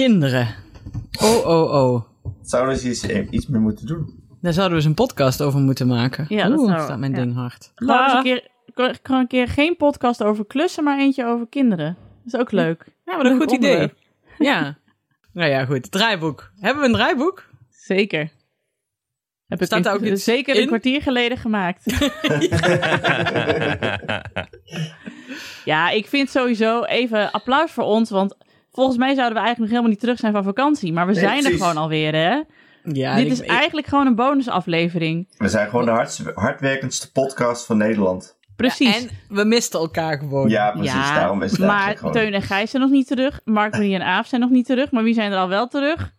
Kinderen. Oh, oh, oh. Zouden ze iets, eh, iets meer moeten doen? Daar zouden we eens een podcast over moeten maken. Ja, dat zou- staat mijn ja. ding hard. Gewoon eens een keer, gewoon een keer geen podcast over klussen, maar eentje over kinderen. Dat is ook leuk. Ja, wat een goed idee. Ja. Nou ja, goed. Draaiboek. Hebben we een draaiboek? Zeker. Heb ik Staat in- daar ook iets zeker in? een kwartier geleden gemaakt. ja, ik vind sowieso even applaus voor ons, want volgens mij zouden we eigenlijk nog helemaal niet terug zijn van vakantie. Maar we Nee, zijn er gewoon alweer, hè? Ja, Dit ik- is ik- eigenlijk gewoon een bonusaflevering. We zijn gewoon de hardst, hardwerkendste podcast van Nederland. Precies. En we misten elkaar gewoon. Ja, precies. Ja, daarom is het maar eigenlijk gewoon... Teun en Gijs zijn nog niet terug. Mark, Marie en Aaf zijn nog niet terug. Maar wie zijn er al wel terug?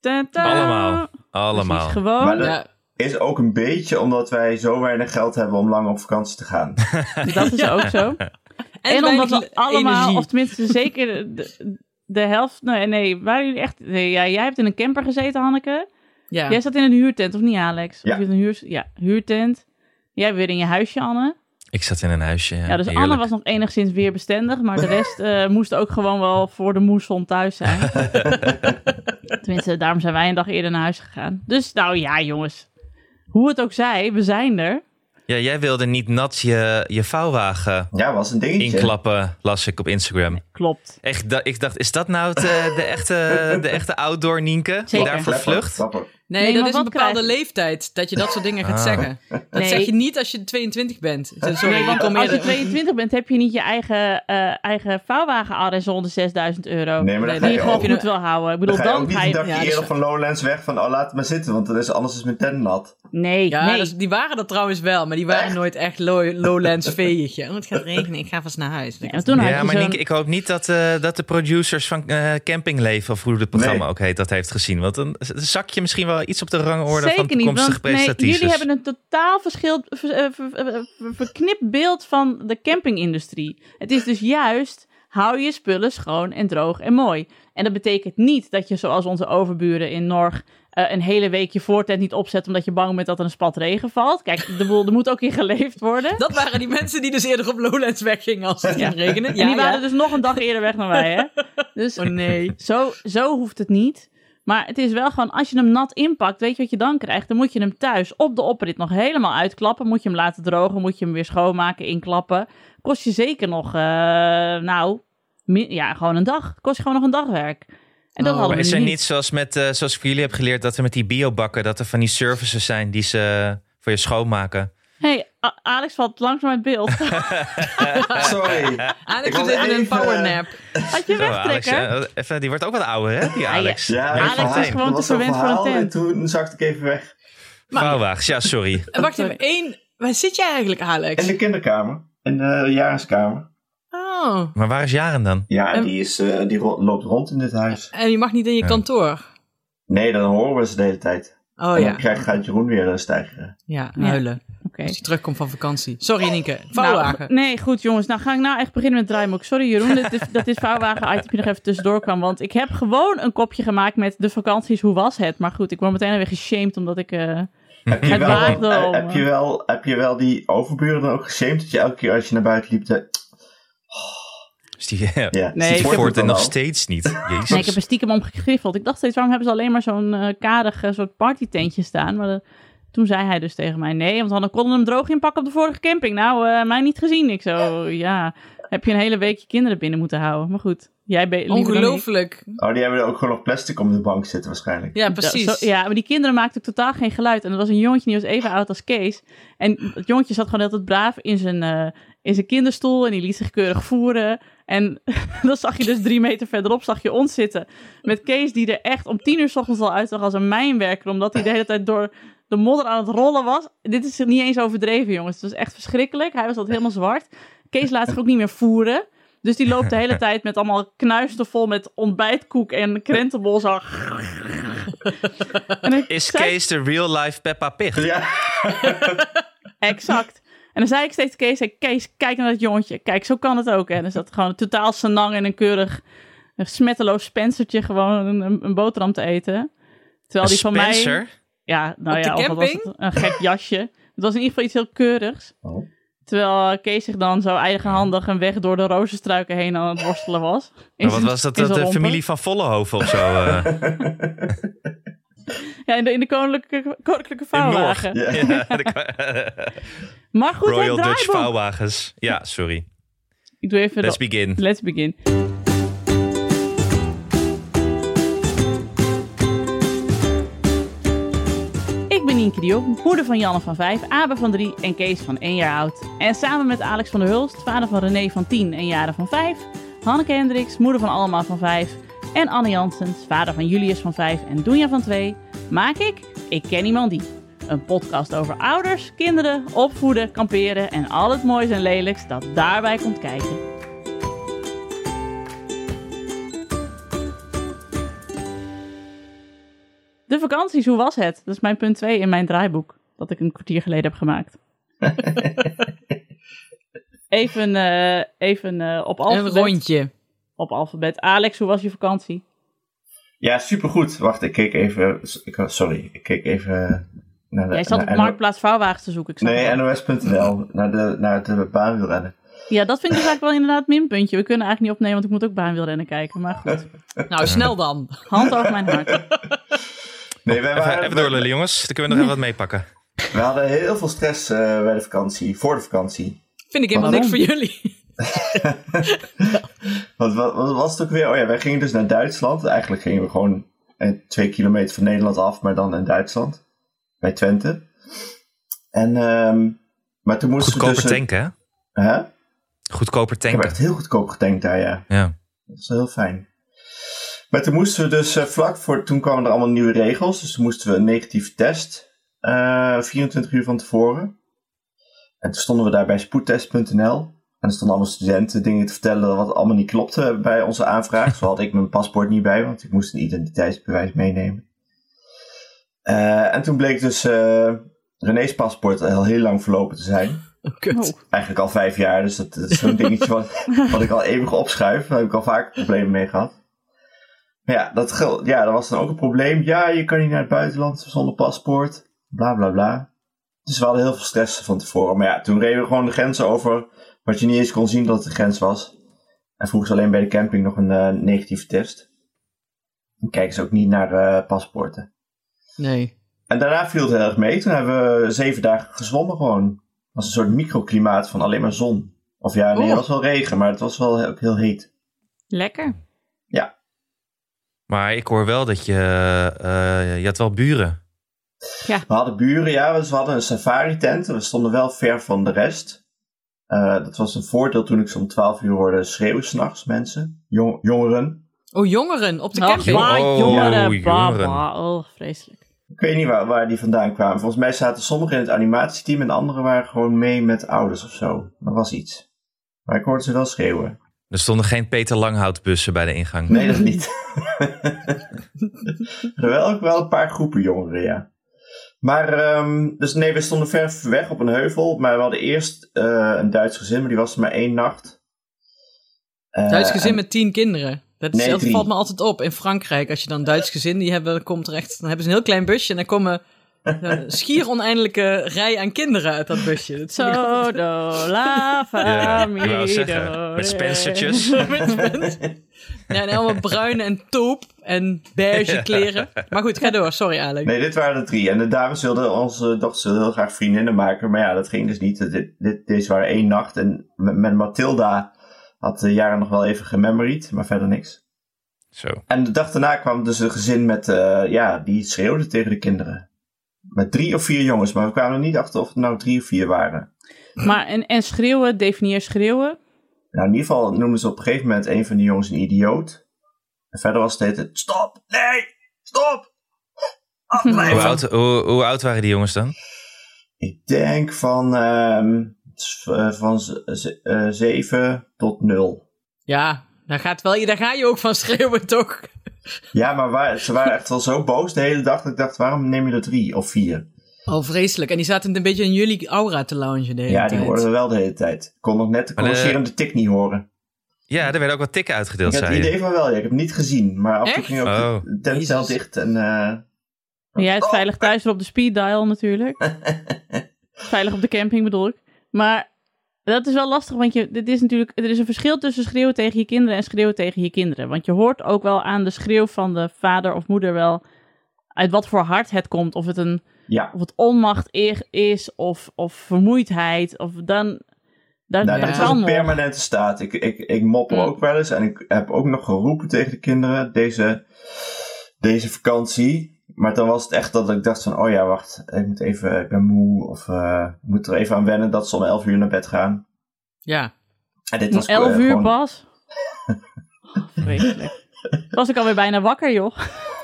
Ta-ta. Allemaal. Allemaal. Precies, gewoon. Maar Ja, Is ook een beetje omdat wij zo weinig geld hebben om lang op vakantie te gaan. Dat is ook zo. en, En, omdat we allemaal, energie. of tenminste zeker de, de helft... Nee, nee, waren jullie echt... Nee, ja, jij hebt in een camper gezeten, Hanneke. Ja. Jij zat in een huurtent, of niet, Alex? Ja. Of je in een huur, ja, huurtent. Jij weer in je huisje, Anne. Ik zat in een huisje. Ja, Ja, dus heerlijk. Anne was nog enigszins weerbestendig, maar de rest eh, moest ook gewoon wel voor de moesson thuis zijn. Tenminste, daarom zijn wij een dag eerder naar huis gegaan. Dus nou ja, jongens. Hoe het ook zij, we zijn er. Ja, jij wilde niet nat je, je vouwwagen Ja, was een dingetje. inklappen, las ik op Instagram. Klopt. Echt, da- ik dacht, is dat nou het, eh, de, echte, de echte outdoor Nienke? Die Zeker. daarvoor Klepper, vlucht? klapper. Nee, Nee, dat is een bepaalde krijg- leeftijd dat je dat soort dingen gaat Ah. zeggen. Dat Nee. zeg je niet als je 22 bent. Sorry, Nee, want als je eerder- 22 bent, heb je niet je eigen, eh eigen vouwwagen zonder 6000 euro. Nee, maar dan Nee, je gewoon goed wil houden. Ik bedoel, Dan ga je dan ook niet ga je... ja, dat eerder van Lowlands weg van, oh laat het maar zitten, want dan is, anders is mijn tent nat. Nee, Ja, nee. dus die waren dat trouwens wel, maar die waren nooit echt low, lowlands veeetje. Oh, het gaat regenen, ik ga vast naar huis. Ja, maar toen had Ja, maar Nienke, ik hoop niet dat, eh, dat de producers van eh Campingleven, of hoe het programma Nee. ook heet, dat heeft gezien. Want dan zak je misschien wel iets op de rangorde Zeker van niet, toekomstige want nee, presentaties. jullie hebben een totaal verschil, ver- eh, ver- ver- ver- verknipt beeld van de campingindustrie. Het is dus juist, hou je spullen schoon en droog en mooi. En dat betekent niet dat je zoals onze overburen in Norg eh, een hele week je voortent niet opzet omdat je bang bent dat er een spat regen valt. Kijk, de boel, er moet ook in geleefd worden. Dat waren die mensen die dus eerder op lowlands weggingen als het ging regenen. en die waren dus nog een dag eerder weg dan wij, hè? Dus Oh nee. Zo, zo hoeft het niet. Maar het is wel gewoon, als je hem nat inpakt, weet je wat je dan krijgt? Dan moet je hem thuis op de oprit nog helemaal uitklappen. Moet je hem laten drogen, moet je hem weer schoonmaken, inklappen. Kost je zeker nog, eh, nou, ja, gewoon een dag. Kost je gewoon nog een dagwerk. En dat Oh, hadden we is er niet. niet, zoals, met, eh, zoals ik voor jullie heb geleerd, dat er met die biobakken, dat er van die services zijn die ze voor je schoonmaken? hey, A- Alex valt langzaam uit beeld. Sorry. Alex doet was even een powernap. Had je wegtrekken? eh, even, die wordt ook wat ouder, hè, die ja. Alex? Ja, Alex is gewoon dat te verwend voor een tent. En toen zakte ik even weg. Vouwwagens, ja, sorry. En Wacht even, één. Waar zit jij eigenlijk, Alex? In de kinderkamer. In de jarenskamer. Oh. Maar waar is Jaren dan? Ja, En- die, is, eh, die ro- loopt rond in dit huis. En je mag niet in je Ja. kantoor. Nee, dan horen we ze de hele tijd. Oh en dan ja. krijgt, gaat Jeroen weer eh, stijgen. Ja, Ja. Oké. Als je terugkomt van vakantie. Sorry, Nienke. Nou, Vouwwagen. nee, goed jongens. Nou ga ik nou echt beginnen met het draaimoek. Sorry Jeroen, dat dit, dat dit vouwwagen-itemje nog even tussendoor kwam. Want ik heb gewoon een kopje gemaakt met de vakanties. Hoe was het? Maar goed, ik word meteen weer geshamed omdat ik... eh, Heb je, Het wel, eh, om, heb, je wel, heb je wel die overburen dan ook geshamed dat je elke keer als je naar buiten liep... De... Die, ja, Ja, Nee, die ik heb- wordt Voort en dan nog steeds niet. Jezus. Nee, ik heb er stiekem om gegriffeld. Ik dacht steeds, waarom hebben ze alleen maar zo'n eh karig eh, soort partytentje staan? Maar dat- toen zei hij dus tegen mij, nee, want dan konden we hem droog inpakken op de vorige camping. Nou, eh, mij niet gezien. Ik zo, ja, heb je een hele week je kinderen binnen moeten houden. Maar goed, jij. Ongelooflijk. Oh, die hebben er ook gewoon nog plastic om de bank zitten waarschijnlijk. Ja, Ja, precies. zo- ja, maar die kinderen maakten ook totaal geen geluid. En er was een jongetje, die was even oud als Kees. En het jongetje zat gewoon altijd braaf in zijn, eh, in zijn kinderstoel. En die liet zich keurig voeren. En dan zag je dus drie meter verderop, zag je ons zitten. Met Kees, die er echt om tien uur s ochtends al uitzag als een mijnwerker. Omdat hij de hele tijd door de modder aan het rollen was. Dit is niet eens overdreven, jongens. Het was echt verschrikkelijk. Hij was altijd helemaal zwart. Kees laat zich ook niet meer voeren. Dus die loopt de hele tijd met allemaal knuisten vol met ontbijtkoek en krentenbol. Zo. En Is zei- Kees de real-life Peppa Pig? Ja, Exact. En dan zei ik steeds Kees, zei, Kees, kijk naar dat jongetje. Kijk, zo kan het ook. Hè. En dan zat gewoon totaal senang en een keurig een smetteloos Spencertje gewoon een, een, een boterham te eten. Terwijl die van mij... Ja, nou Op ja, de of was het? Een gek jasje. Het was in ieder geval iets heel keurigs. Oh. Terwijl eh, Kees zich dan zo eigenhandig een weg door de rozenstruiken heen aan het worstelen was. Maar wat was dat? dat de familie van Vollenhoven of zo? eh, Ja, in de, in de koninklijke, koninklijke vouwwagen. Ja. ja, de- Maar goed, Royal Dutch vouwwagens. Ja, sorry. Ik doe even... Let's de- begin. Let's begin. Nienke Diop, moeder van Janne van 5, Abe van 3 en Kees van 1 jaar oud. En samen met Alex van der Hulst, vader van René van 10 en Jaren van 5, Hanneke Hendricks, moeder van Alma van 5 en Anne Janssens, vader van Julius van 5 en Doenja van 2, maak ik Ik Ken Iemand Die. Een podcast over ouders, kinderen, opvoeden, kamperen en al het moois en lelijks dat daarbij komt kijken. De vakanties, hoe was het? Dat is mijn punt 2 in mijn draaiboek. Dat ik een kwartier geleden heb gemaakt. even eh, even eh, op Een alfabet. rondje. Op alfabet. Alex, hoe was je vakantie? Ja, supergoed. Wacht, ik keek even. Ik, sorry, ik keek even naar de. Jij zat naar op Marktplaats Vouwwagens te zoeken. Ik Nee, het. NOS.nl. Naar de, naar de baanwielrennen. Ja, dat vind ik dus eigenlijk wel inderdaad een minpuntje. We kunnen eigenlijk niet opnemen, want ik moet ook baanwielrennen kijken. Maar goed, Nou, snel dan. hand over mijn hart. Nee, wij Even, waren, even doorlullen, jongens. Dan kunnen we nog even wat meepakken. We hadden heel veel stress eh, bij de vakantie, voor de vakantie. Vind ik helemaal niks voor jullie. Want wat, wat was het ook weer? Oh ja, wij gingen dus naar Duitsland. Eigenlijk gingen we gewoon eh, twee kilometer van Nederland af, maar dan in Duitsland. Bij Twente. En, ehm, maar toen moesten Goedkoper we dus... tanken, hè? Hè? Goedkoper Ik heb tanken. echt heel goedkoop getankt daar, ja. Ja. Dat is wel heel fijn. Maar toen moesten we dus eh, vlak voor, toen kwamen er allemaal nieuwe regels. Dus toen moesten we een negatieve test, eh 24 uur van tevoren. En toen stonden we daar bij spoedtest.nl. En er stonden allemaal studenten dingen te vertellen wat allemaal niet klopte bij onze aanvraag. Zo had ik mijn paspoort niet bij, want ik moest een identiteitsbewijs meenemen. Eh, en toen bleek dus eh René's paspoort al heel lang verlopen te zijn Oh, kut. Oh. eigenlijk al vijf jaar. Dus dat, dat is zo'n dingetje wat, wat ik al eeuwig opschuif. Daar heb ik al vaak problemen mee gehad. Maar ja, dat, gel- ja, dat was dan ook een probleem. Ja, je kan niet naar het buitenland zonder paspoort. Bla bla bla. Dus we hadden heel veel stress van tevoren. Maar ja, toen reden we gewoon de grens over. Wat je niet eens kon zien dat het de grens was. En vroegen ze alleen bij de camping nog een eh, negatieve test. Dan kijken ze ook niet naar eh, paspoorten. Nee. En daarna viel het heel erg mee. Toen hebben we zeven dagen gezwommen gewoon. Het was een soort microklimaat van alleen maar zon. Of ja, nee, Oh. het was wel regen, maar het was wel ook heel heet. Lekker. Maar ik hoor wel dat je... eh, je had wel buren. We hadden buren, ja, dus we hadden een safari tent. We stonden wel ver van de rest. Eh, dat was een voordeel toen ik zo om 12 uur hoorde schreeuwen s'nachts, mensen. Jong- jongeren. Oh, jongeren op de Oh, camping. ja, Oh, jongeren. Baba. Oh, vreselijk. Ik weet niet waar, waar die vandaan kwamen. Volgens mij zaten sommigen in het animatieteam en anderen waren gewoon mee met ouders of zo. Dat was iets. Maar ik hoorde ze wel schreeuwen. Er stonden geen Peter Langhout-bussen bij de ingang. Nee, dat niet. er wel ook wel een paar groepen jongeren, ja. Maar, ehm, dus nee, we stonden ver weg op een heuvel. Maar we hadden eerst eh, een Duits gezin, maar die was er maar één nacht. Eh, Duits gezin en- met tien kinderen. Dat, is, Nee, dat drie. valt me altijd op. In Frankrijk, als je dan Duits gezin die hebben, dan komt er echt, dan hebben ze een heel klein busje en dan komen schier oneindige rij aan kinderen uit dat busje. Dat Zo, la, familie, met spencertjes. Met. Ja, en allemaal bruine en taupe en beige kleren. Maar goed, ga door. Sorry, Alex. Nee, dit waren de drie. En de dames wilden, onze dochters heel graag vriendinnen maken. Maar ja, dat ging dus niet. Dit, dit, deze waren één nacht. En met, met Mathilda had de jaren nog wel even gememoried, maar verder niks. Zo. En de dag daarna kwam dus een gezin met, eh, ja, die schreeuwde tegen de kinderen. Met drie of vier jongens, maar we kwamen er niet achter of het nou drie of vier waren. Maar en, en schreeuwen, definieer schreeuwen. Nou, in ieder geval noemden ze op een gegeven moment een van die jongens een idioot. En verder was het het, stop, nee, stop, afblijven. Hoe oud, hoe, hoe oud waren die jongens dan? Ik denk van, ehm, eh, van z- eh, zeven tot nul. Ja, daar, gaat wel, daar ga je ook van schreeuwen, toch? Ja, maar waar, ze waren echt wel zo boos de hele dag dat ik dacht, waarom neem je er drie of vier? Oh, vreselijk. En die zaten een beetje in jullie aura te loungen de hele Ja, tijd. die hoorden we wel de hele tijd. Ik kon nog net de de- corrigerende tik niet horen. Ja, er werden ook wat tikken uitgedeeld, Ik had het idee van wel, ja. Ik heb het niet gezien. Maar af en toe ging ook Oh. de dicht en... eh, En jij stop. veilig thuis op de speed dial natuurlijk. veilig op de camping bedoel ik. Maar Dat is wel lastig, want je, dit is natuurlijk, er is een verschil tussen schreeuwen tegen je kinderen en schreeuwen tegen je kinderen. Want je hoort ook wel aan de schreeuw van de vader of moeder wel uit wat voor hart het komt. Of het, een, Ja, of het onmacht is of, of vermoeidheid. Of dan, nou, dat dit was kan een permanente staat. Ik, ik, ik mopper Mm. ook wel eens en ik heb ook nog geroepen tegen de kinderen deze, deze vakantie. Maar dan was het echt dat ik dacht van, oh ja, wacht, ik moet even, ik ben moe. Of eh, ik moet er even aan wennen dat ze om 11 uur naar bed gaan. Ja. En dit Om was 11 eh, uur gewoon- pas. Vreselijk. Was ik alweer bijna wakker, joh.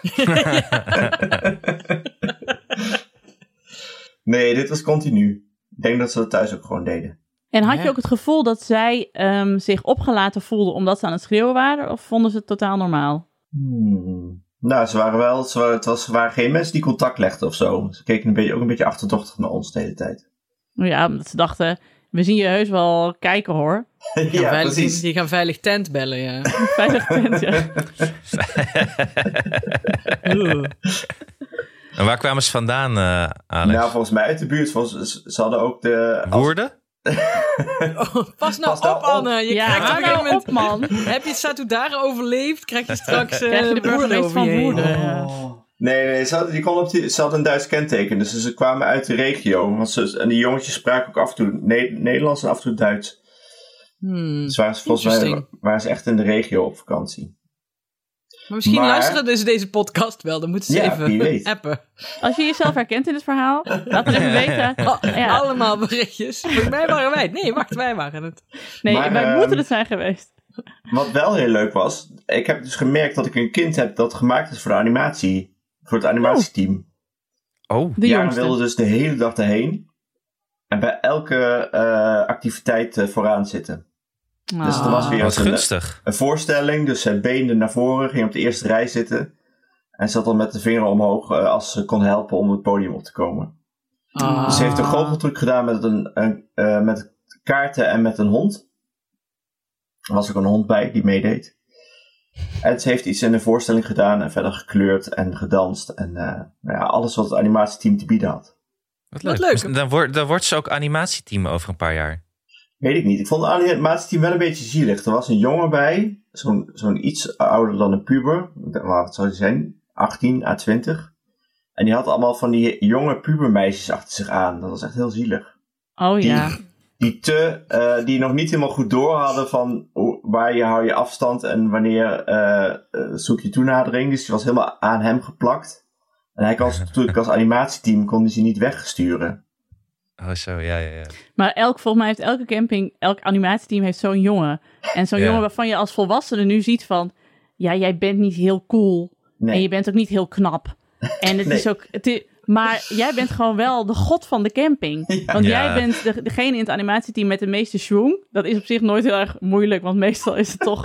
Nee, dit was continu. Ik denk dat ze dat thuis ook gewoon deden. En had je ook het gevoel dat zij ehm, zich opgelaten voelden omdat ze aan het schreeuwen waren? Of vonden ze het totaal normaal? Hmm. Nou, ze waren wel, ze waren, het was, ze waren geen mensen die contact legden of zo. Ze keken een beetje, ook een beetje achterdochtig naar ons de hele tijd. Nou ja, omdat ze dachten, we zien je heus wel kijken hoor. Die gaan ja, veilig, precies. die gaan veilig tent bellen, ja. Veilig tent, ja. Oeh. En waar kwamen ze vandaan, eh Alex? Nou, volgens mij uit de buurt. Volgens, ze- ze hadden ook de... als- Woerden? Oh, pas nou Pas nou op, op. Anne. Je ja, krijgt op een nou moment... op man. Heb je Satudara overleefd, krijg je straks eh Krijg je de over van. Woerden. Oh. Nee, nee, ze hadden, die kon op die, ze hadden een Duits kenteken. Dus ze kwamen uit de regio. Want ze, en die jongetjes spraken ook af en toe Ne- Nederlands en af en toe Duits. Hmm. Dus waren ze, volgens mij waren ze echt in de regio op vakantie. Maar misschien Maar- luisteren dus deze podcast wel. Dan moeten ze Ja, even appen. Als je jezelf herkent in het verhaal, laat het even weten. Ja. Allemaal berichtjes. Mij waren wij. Nee, wacht, wij waren het. Nee, Maar, wij ehm, moeten het zijn geweest. Wat wel heel leuk was, ik heb dus gemerkt dat ik een kind heb dat gemaakt is voor de animatie. Voor het animatieteam. Oh, De ja, jongste. wilde dus de hele dag daarheen. En bij elke eh, activiteit eh, vooraan zitten. Dus er was Ah. weer wat een, gunstig. een voorstelling. Dus zij beende naar voren, ging op de eerste rij zitten. En zat dan met de vinger omhoog eh, als ze kon helpen om het podium op te komen. Dus ze heeft een goocheltruc gedaan met, een, een, eh, met kaarten en met een hond. Er was ook een hond bij die meedeed. En ze heeft iets in de voorstelling gedaan en verder gekleurd en gedanst. En eh, nou ja, alles wat het animatieteam te bieden had. Wat Wat leuk. leuk. Dus Dan, wordt, dan wordt ze ook animatieteam over een paar jaar. Weet ik niet. Ik vond het animatieteam wel een beetje zielig. Er was een jongen bij, zo'n zo'n iets ouder dan een puber. Wat zou hij zijn? 18 à 20. En die had allemaal van die jonge pubermeisjes achter zich aan. Dat was echt heel zielig. Oh Die, ja. die, te, eh, die nog niet helemaal goed door hadden van hoe- waar je hou je afstand en wanneer eh, eh, zoek je toenadering. Dus die was helemaal aan hem geplakt. En hij kan natuurlijk als animatieteam kon hij ze niet wegsturen. Oh, zo, ja, ja, ja. Maar elk, volgens mij heeft elke camping, elk animatieteam heeft zo'n jongen. En zo'n Ja. jongen waarvan je als volwassene nu ziet van... Ja, jij bent niet heel cool. Nee. En je bent ook niet heel knap. En het Nee. is ook... Het is, maar jij bent gewoon wel de god van de camping. Ja. Want Ja. jij bent de, degene in het animatieteam met de meeste schwung. Dat is op zich nooit heel erg moeilijk, want meestal is het toch...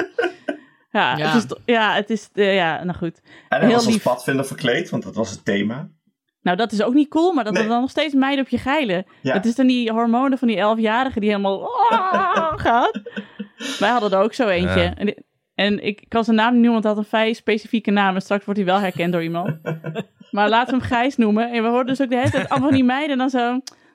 Ja, Ja. het is, ja, het is... ja, nou goed. En hij Heel was als lief. padvinder verkleed, want dat was het thema. Nou, dat is ook niet cool, maar dat Nee. er dan nog steeds meiden op je geilen. Ja. Het is dan die hormonen van die elfjarigen die helemaal "Ah" gaat. Wij hadden er ook zo eentje. Ja. En, ik kan zijn naam niet noemen, want hij had een vrij specifieke naam. En straks wordt hij wel herkend door iemand. maar laten we hem Gijs noemen. En we hoorden dus ook de hele tijd allemaal van die meiden dan zo...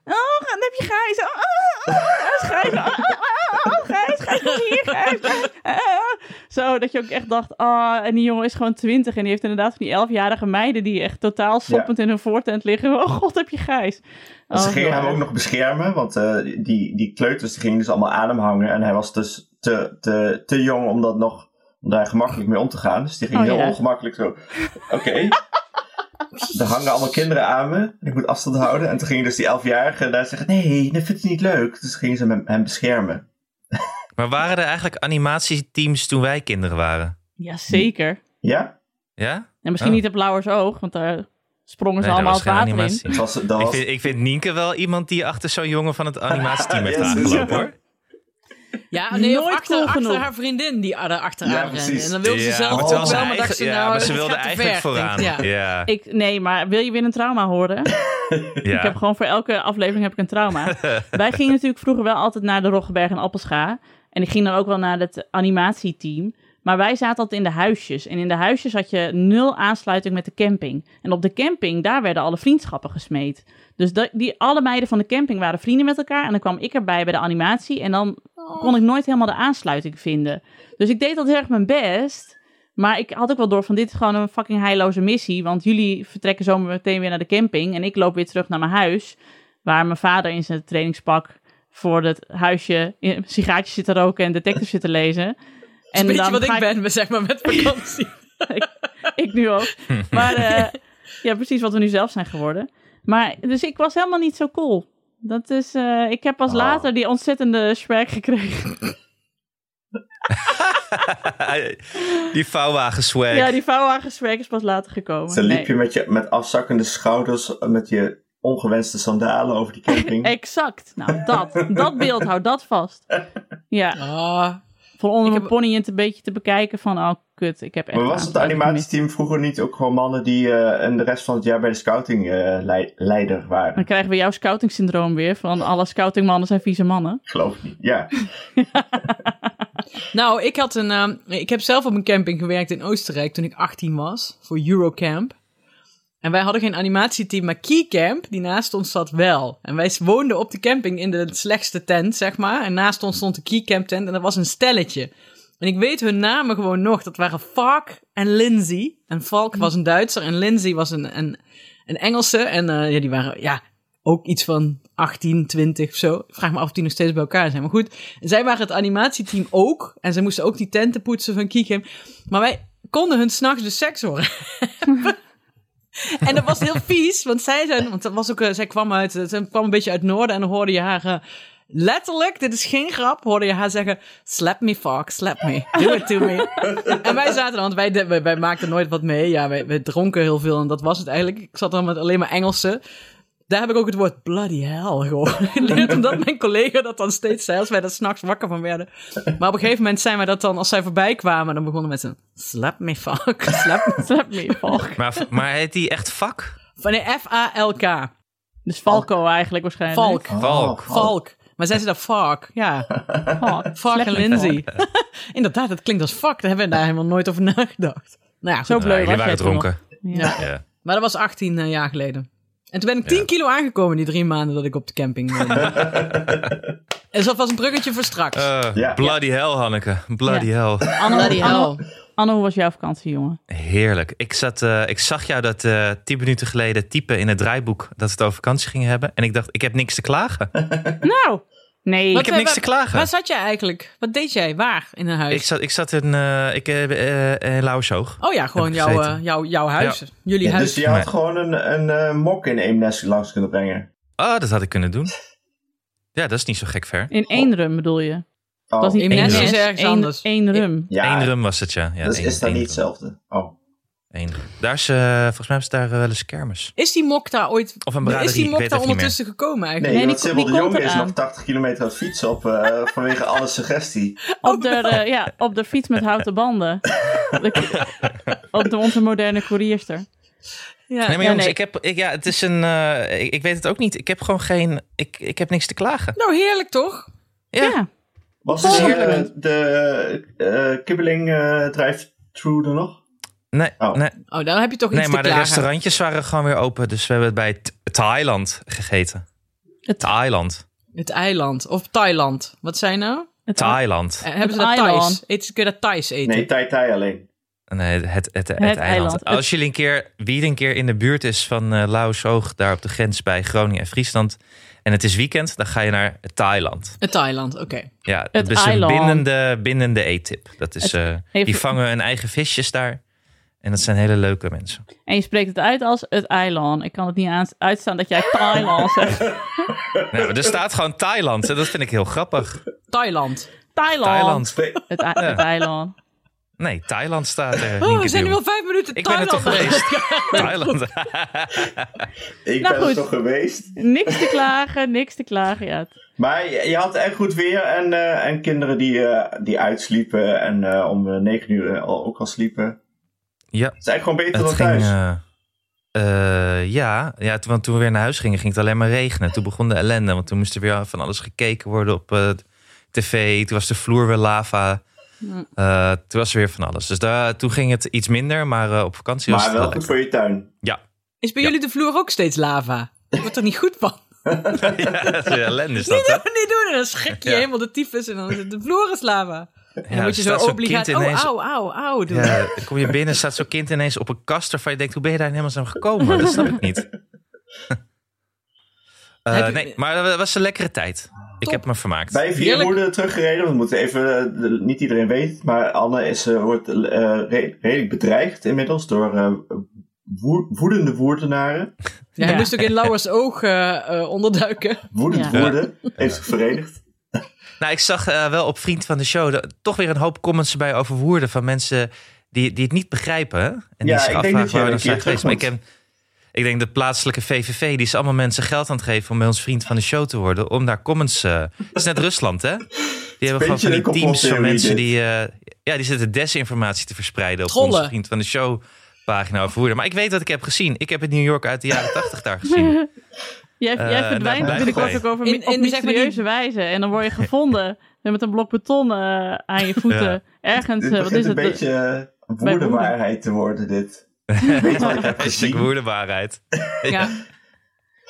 Oh, dan heb je Gijs. Oh, oh, oh, Gijs. Oh, oh, oh, Gijs, Gijs, kom hier, Gijs. Zo, dat je ook echt dacht, ah, en die jongen is gewoon twintig. En die heeft inderdaad van die elfjarige meiden die echt totaal soppend in hun voortent liggen. Oh god, heb je Gijs. Dus ze Oh, gingen hem ook nog beschermen, want eh, die, die kleuters die gingen dus allemaal aan hem hangen. En hij was dus te, te, te jong om, dat nog, om daar gemakkelijk mee om te gaan. Dus die ging Oh, heel ja. ongemakkelijk zo. Oké. er hangen allemaal kinderen aan me. Ik moet afstand houden. En toen gingen dus die elfjarigen daar zeggen: Nee, dat vindt hij niet leuk. Dus gingen ze hem, hem beschermen. Maar waren er eigenlijk animatieteams toen wij kinderen waren? Jazeker. Ja? En Ja? misschien Oh. niet op Lauwersoog, want daar sprongen ze Nee, allemaal dat het was geen water in. animatie. Het was, dat Ik was, vind, ik vind Nienke wel iemand die achter zo'n jongen van het animatieteam heeft Ja, aangelopen hoor. Ja, nee, Nooit achter, cool achter genoeg. haar vriendin die er achteraan Ja, precies. En dan wilde ze Ja, zelf ook wel, maar dacht ze nou, maar ze wilde eigenlijk ver, vooraan. ik. Ja. Ja, Ik, nee, maar wil je weer een trauma horen? ja. Ik heb gewoon voor elke aflevering heb ik een trauma. Wij gingen natuurlijk vroeger wel altijd naar de Roggeberg en Appelscha. En ik ging dan ook wel naar het animatieteam. Maar wij zaten altijd in de huisjes. En in de huisjes had je nul aansluiting met de camping. En op de camping, daar werden alle vriendschappen gesmeed. Dus die, alle meiden van de camping waren vrienden met elkaar. En dan kwam ik erbij bij de animatie. En dan kon ik nooit helemaal de aansluiting vinden. Dus ik deed dat heel erg mijn best. Maar ik had ook wel door van dit is gewoon een fucking heilloze missie. Want jullie vertrekken zo meteen weer naar de camping. En ik loop weer terug naar mijn huis. Waar mijn vader in zijn trainingspak voor het huisje een sigaartje zit te roken en detective zit te lezen. En je wat ik ben, zeg maar, met vakantie. ik, ik, nu ook. Maar uh, ja, precies wat we nu zelf zijn geworden. Maar dus ik was helemaal niet zo cool. Dat is, uh, ik heb pas oh. later die ontzettende swag gekregen. die vouwwagen swag. Ja, die vouwwagen swag is pas later gekomen. Ze liep je met, je met afzakkende schouders, met je ongewenste sandalen over die camping. exact. Nou, dat. dat beeld, houdt dat vast. Ja. Ah, Van onder mijn heb... pony een beetje te bekijken van, oh kut, ik heb echt... Maar was het animatieteam vroeger niet ook gewoon mannen die uh, en de rest van het jaar bij de scouting uh, leider waren? Dan krijgen we jouw scouting syndroom weer, van alle scoutingmannen zijn vieze mannen. Geloof niet, ja. nou, ik had een, uh, ik heb zelf op een camping gewerkt in Oostenrijk toen ik 18 was, voor Eurocamp. En wij hadden geen animatieteam, maar Keycamp, die naast ons zat wel. En wij woonden op de camping in de slechtste tent, zeg maar. En naast ons stond de Keycamp tent en dat was een stelletje. En ik weet hun namen gewoon nog. Dat waren Falk en Lindsay. En Falk was een Duitser en Lindsay was een, een, een Engelse. En uh, ja, die waren ja, ook iets van 18, 20 of zo. Ik vraag me af of die nog steeds bij elkaar zijn. Maar goed, zij waren het animatieteam ook. En ze moesten ook die tenten poetsen van Keycamp. Maar wij konden hun s'nachts de seks horen. En dat was heel vies, want zij zijn, want dat was ook, zij kwam uit, ze kwam een beetje uit noorden en dan hoorde je haar uh, letterlijk, dit is geen grap, hoorde je haar zeggen, slap me fuck, slap me, do it to me. en wij zaten, want wij, wij, wij, maakten nooit wat mee, ja, wij, wij dronken heel veel en dat was het eigenlijk. Ik zat dan met alleen maar Engelsen. Daar heb ik ook het woord bloody hell gewoon Omdat mijn collega dat dan steeds zei als wij er s'nachts wakker van werden. Maar op een gegeven moment zijn wij dat dan, als zij voorbij kwamen, dan begonnen met een slap me fuck, slap, slap me fuck. Maar, maar heet die echt fuck? Van de F-A-L-K. Dus Falco eigenlijk waarschijnlijk. Valk. Oh, Valk. Valk. Maar zij ze dat fuck, ja. Fuck, fuck en Lindsay. Inderdaad, het klinkt als fuck. Daar hebben we daar helemaal nooit over nagedacht. Nou ja, zo bleu Jullie waren dronken. Ja. ja. Maar dat was 18 uh, jaar geleden. En toen ben ik 10 ja. kilo aangekomen die drie maanden dat ik op de camping woonde. en dat was een bruggetje voor straks. Uh, ja. Bloody hell, Hanneke. Bloody hell. Anne, bloody hell. Anne, hoe was jouw vakantie, jongen? Heerlijk. Ik, zat, uh, ik zag jou dat uh, tien minuten geleden typen in het draaiboek dat we het over vakantie gingen hebben. En ik dacht, ik heb niks te klagen. nou, Nee, Wat, ik heb niks te klagen. Waar zat jij eigenlijk? Wat deed jij? Waar in een huis? Ik zat, ik zat in, uh, ik, uh, in Lauwershoog. Oh ja, gewoon jouw, uh, jouw, jouw huis. Ja. Jullie ja, huis. Dus je had gewoon een, een mok in Eemnes langs kunnen brengen. Ah, oh, dat had ik kunnen doen. Ja, dat is niet zo gek ver. In één rum bedoel je? Oh. Dat was niet Eemnes is ergens anders. Één rum. Ja, Eén rum was het, ja. ja dat één, is dan één niet hetzelfde. Oh. Eén. Daar is, uh, volgens mij is daar uh, wel eens kermis. Is die mok daar ooit... Of een braderie, is die mok ik weet daar het ondertussen gekomen eigenlijk? Nee, Nee, die- die de komt Jong is nog 80 kilometer aan het fietsen op, uh, vanwege alle suggestie. Op de, uh, ja, op de fiets met houten banden. De- op de onze moderne koerierster. Ja. Nee, maar Ja, jongens, nee. ik heb, ik, ja, het is een, uh, ik, ik weet het ook niet. Ik heb gewoon geen, ik, ik heb niks te klagen. Nou, heerlijk toch? Ja. Ja. Was de, heerlijk. de uh, kibbeling uh, drive-thru er nog? Nee, Oh. nee, Oh, dan heb je toch iets nee maar te de restaurantjes waren gewoon weer open. Dus we hebben het bij Th- Thailand gegeten. Het- Thailand. Het eiland. Of Thailand. Wat zijn nou? Het, Thailand. Eh, hebben ze Het dat Thais? Eten, kun je dat Thais eten? Nee, Tai Tai alleen. Nee, het, het, het, eiland. eiland. Als jullie een keer, wie een keer in de buurt is van uh, Lauwersoog, daar op de grens bij Groningen en Friesland. En het is weekend, dan ga je naar Thailand. Het Thailand, oké. Ja, Het is een eiland. bindende, bindende eettip. Dat is, Het uh, heeft- die vangen hun eigen visjes daar. En dat zijn hele leuke mensen. En je spreekt het uit als het eiland. Ik kan het niet aan, uitstaan dat jij Thailand zegt. Nee, maar er staat gewoon Thailand. Dat vind ik heel grappig. Thailand. Thailand. Thailand. Het, ei- het eiland. Nee, Thailand staat er. Oh, we zijn nu al vijf minuten Ik ben er Thailand. toch geweest. Thailand. Ik Nou, ben er toch geweest. Niks te klagen, niks te klagen. Ja, Maar je, je had echt goed weer en, eh, en kinderen die, eh, die uitsliepen en eh, om negen uur al, ook al sliepen. Ja, Het is eigenlijk gewoon beter het dan ging... thuis. eh, eh, ja, ja, toen- want toen we weer naar huis gingen, ging het alleen maar regenen. Toen begon de ellende, want toen moest er weer van alles gekeken worden op eh, tv. Toen was de vloer weer lava. Eh, toen was er weer van alles. Dus daar, toen ging het iets minder, maar eh, op vakantie was het wel wel goed voor je tuin. Is bij Ja. jullie de vloer ook steeds lava? Daar wordt er niet goed van. ja, dat is een ellende is dat, Niet doen, niet doen. En dan schrik je Ja. helemaal de tyfus en dan is het de vloer is lava. En dan moet je zo obligaat, oh, ineens- auw, auw, auw doen. Ja, dan kom je binnen, staat zo'n kind ineens op een kast waarvan je denkt, hoe ben je daar helemaal zo gekomen? Dat snap ik niet. Eh, nee, maar het was een lekkere tijd. Ik heb me vermaakt. Bij vier Heerlijk. woorden teruggereden. We moeten even, eh, niet iedereen weet maar Anne is, eh, wordt eh, re- redelijk bedreigd inmiddels door eh, woe- woedende woerdenaren. Ja, hij Ja. moest ook in Lauwers oog onderduiken. Woedend Ja. woorden heeft zich verenigd. Nou, ik zag eh, wel op Vriend van de Show dat- toch weer een hoop comments erbij over woorden van mensen die, die het niet begrijpen. En die Ja, zich ik denk afvragen dat jij een keer geweest. Maar ik, terug heb, ik denk de plaatselijke VVV, die is allemaal mensen geld aan het geven om bij ons Vriend van de Show te worden. Om daar comments... het is net Rusland, hè? Die hebben gewoon van die een teams van mensen die... eh, ja, die zitten desinformatie te verspreiden op Trollen. onze Vriend van de Show pagina over woorden. Maar ik weet wat ik heb gezien. Ik heb het New York uit de jaren tachtig daar gezien. Jij, Eh, jij daar verdwijnt binnenkort ook over, In- op zeg maar, die- wijze. En dan word je gevonden met een blok beton eh, aan je voeten. Ja. Ergens, eh, wat is een het? beetje eh, woordenwaarheid te worden, dit. Weet wat ik heb Hashtag gezien? woordenwaarheid. Ja.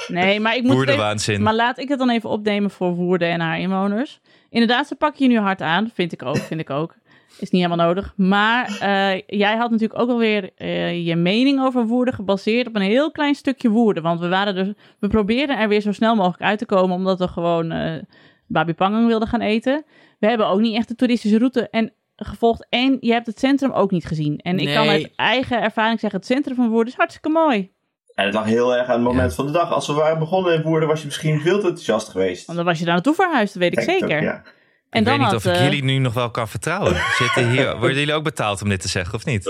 Nee, maar ik moet even. Maar laat ik het dan even opnemen voor Woerden en haar inwoners. Inderdaad, ze pakken je nu hard aan. Vind ik ook, vind ik ook. Is niet helemaal nodig. Maar eh, jij had natuurlijk ook alweer eh je mening over Woerden gebaseerd op een heel klein stukje Woerden. Want we, waren dus, we probeerden er weer zo snel mogelijk uit te komen, omdat we gewoon eh Babi Pangang wilden gaan eten. We hebben ook niet echt de toeristische route en gevolgd. En je hebt het centrum ook niet gezien. En ik kan Nee. uit eigen ervaring zeggen, het centrum van Woerden is hartstikke mooi. En het lag heel erg aan het moment van de dag. Als we waren begonnen in Woerden was je misschien veel te enthousiast geweest. Want dan was je daar naartoe verhuisd, dat weet ik zeker. ook, ja. En ik weet niet had, of ik eh, jullie nu nog wel kan vertrouwen. Zitten hier, worden jullie ook betaald om dit te zeggen, of niet?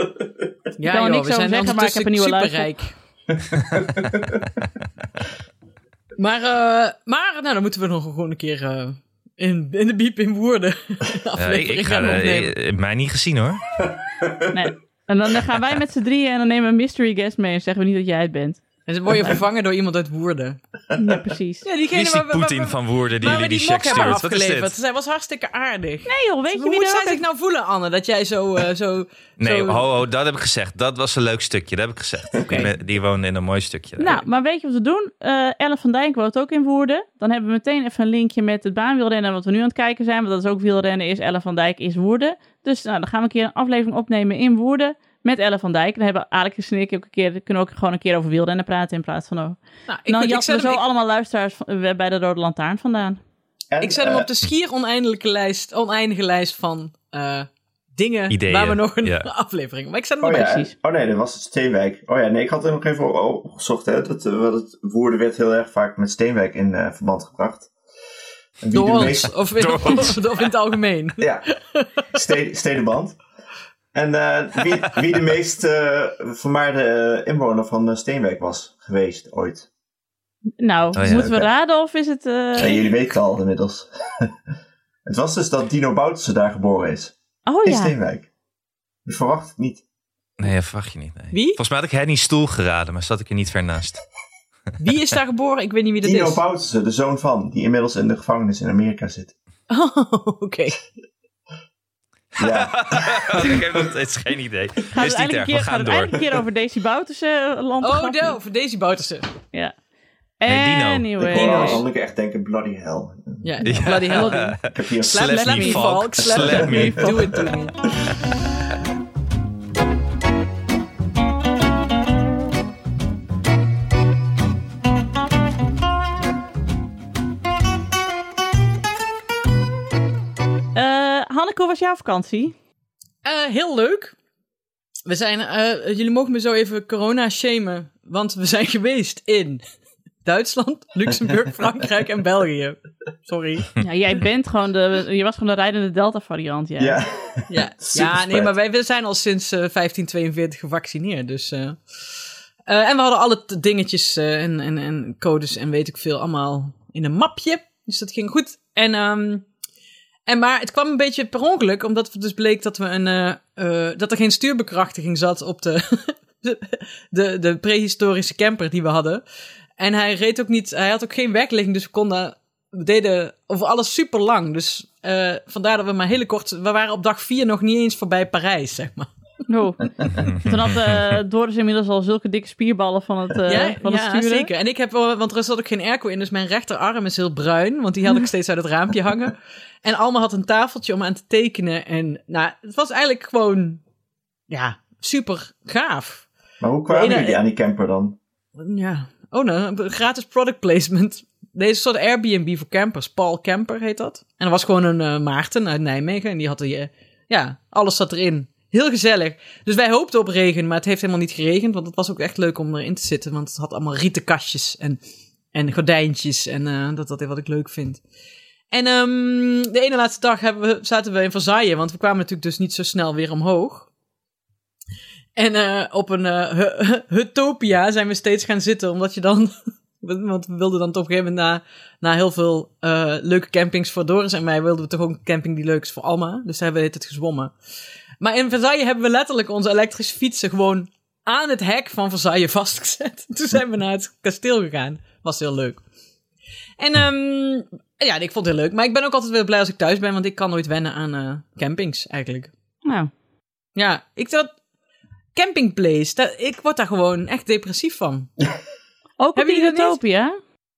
Ja, kan joh, niks we zijn over zeggen, maar ik heb een nieuwe superrijk. maar, eh, maar nou, dan moeten we nog gewoon een keer eh, in, in de biep in woorden Ja, ik, ik ga gaan opnemen. mij niet gezien hoor. Nee. En dan gaan wij met z'n drieën en dan nemen we een mystery guest mee en zeggen we niet dat jij het bent. En dan word je vervangen door iemand uit Woerden. Ja, precies. Ja, Wie is die Poetin van woorden die jullie die check stuurt? Wat is dit? Zij was hartstikke aardig. Nee joh, weet je Hoe wie moet zij zich nou voelen, Anne? Dat jij zo... eh, zo Nee, zo... ho, ho, dat heb ik gezegd. Dat was een leuk stukje, dat heb ik gezegd. Die, die woonde in een mooi stukje. Nou, maar weet je wat we doen? Eh Elle van Dijk woont ook in Woerden. Dan hebben we meteen even een linkje met het baanwielrennen wat we nu aan het kijken zijn. Want dat is ook wielrennen is Elle van Dijk is Woerden. Dus nou, dan gaan we een keer een aflevering opnemen in Woerden met Elle van Dijk. Dan hebben Alex en ik ook een keer, kunnen ook gewoon een keer over wielrennen praten in plaats van... Oh. Nou, ik, Dan we hem, zo ik, allemaal luisteraars van- eh, bij de Rode Lantaarn vandaan. En, ik zet hem eh, op de schier oneindige lijst, oneindige lijst van eh, dingen Ideeën, waar we nog een ja. aflevering... Maar ik zet hem Oh op ja, precies. oh nee, dat was het Steenwijk. Oh ja, nee, ik had er nog even op- opgezocht. Hè, dat, eh, wat het Woerden werd heel erg vaak met Steenwijk in eh, verband gebracht. Door ons, meest- of, in, Door ons. of in het algemeen. Ja, ste- stedenband. En eh, wie, wie de meest eh, vermaarde eh, inwoner van Steenwijk was geweest ooit. Nou, Oh ja, moeten we raden of is het... eh, Ja, jullie weten het al inmiddels. het was dus dat Dino Boutersen daar geboren is. Oh In ja. Steenwijk. Je verwacht het niet. Nee, dat verwacht je niet. Nee. Wie? Volgens mij had ik Henny Stoel geraden, maar zat ik er niet ver naast. Wie is daar geboren? Ik weet niet wie dat Dino is. Boutersen, de zoon van, die inmiddels in de gevangenis in Amerika zit. Oh, oké. Ja, ik heb nog steeds geen idee. Gaat is het niet erg, keer, we gaan het door. eigenlijk een keer over Daisy Boutersen land Oh, Del, voor Daisy Boutersen. Ja. Nee, Dino. Anyway. ik hoor. Anneke echt denken, bloody hell. Ja, Ja. bloody hell. Ik heb hier een Slap, me. Valk. Slap, me. me. Do it Eh, hoe was jouw vakantie? Eh, heel leuk. We zijn, eh, jullie mogen me zo even corona shamen, want we zijn geweest in Duitsland, Luxemburg, Frankrijk en België. Sorry. Ja, jij bent gewoon de, je was gewoon de rijdende Delta variant, ja. Ja, Ja, nee, maar wij we zijn al sinds eh, 1542 gevaccineerd, dus... eh, eh, en we hadden alle dingetjes eh, en, en, en codes en weet ik veel allemaal in een mapje. Dus dat ging goed. En, ehm, en maar het kwam een beetje per ongeluk, omdat het dus bleek dat, we een, eh, eh, dat er geen stuurbekrachtiging zat op de, de, de, prehistorische camper die we hadden. En hij reed ook niet, hij had ook geen werkligging, dus we konden, we deden over alles super lang. Dus, eh, vandaar dat we maar hele kort... We waren op dag vier nog niet eens voorbij Parijs, zeg maar. Oh. Toen had Doris inmiddels al zulke dikke spierballen van het, eh, ja, van het ja sturen. zeker. En ik heb, wel- want er zat ook geen airco in, dus mijn rechterarm is heel bruin. Want die had ik steeds uit het raampje hangen. En Alma had een tafeltje om aan te tekenen. En nou, het was eigenlijk gewoon, ja, super gaaf. Maar hoe kwamen jullie aan die camper dan? Ja. Oh, nou, gratis product placement. Deze soort Airbnb voor campers. Paul Camper heet dat. En er was gewoon een eh, Maarten uit Nijmegen. En die had die, ja, alles zat erin. Heel gezellig. Dus wij hoopten op regen, maar het heeft helemaal niet geregend. Want het was ook echt leuk om erin te zitten. Want het had allemaal rieten kastjes en, en gordijntjes. En eh, dat dat is wat ik leuk vind. En ehm, de ene laatste dag we, zaten we in Versailles. Want we kwamen natuurlijk dus niet zo snel weer omhoog. En eh, op een eh, hu- hu- Hutopia zijn we steeds gaan zitten. Omdat je dan... Want we wilden dan toch op een gegeven moment na, na heel veel eh, leuke campings voor Doris en mij... wilden we toch ook een camping die leuk is voor Alma. Dus hebben we het gezwommen. Maar in Versailles hebben we letterlijk onze elektrische fietsen gewoon aan het hek van Versailles vastgezet. Toen zijn we naar het kasteel gegaan. Was heel leuk. En ehm, ja, ik vond het heel leuk. Maar ik ben ook altijd weer blij als ik thuis ben, want ik kan nooit wennen aan eh, campings eigenlijk. Nou, Ja, ik dat campingplace, dat, ik word daar gewoon echt depressief van. ook niet? Utopia?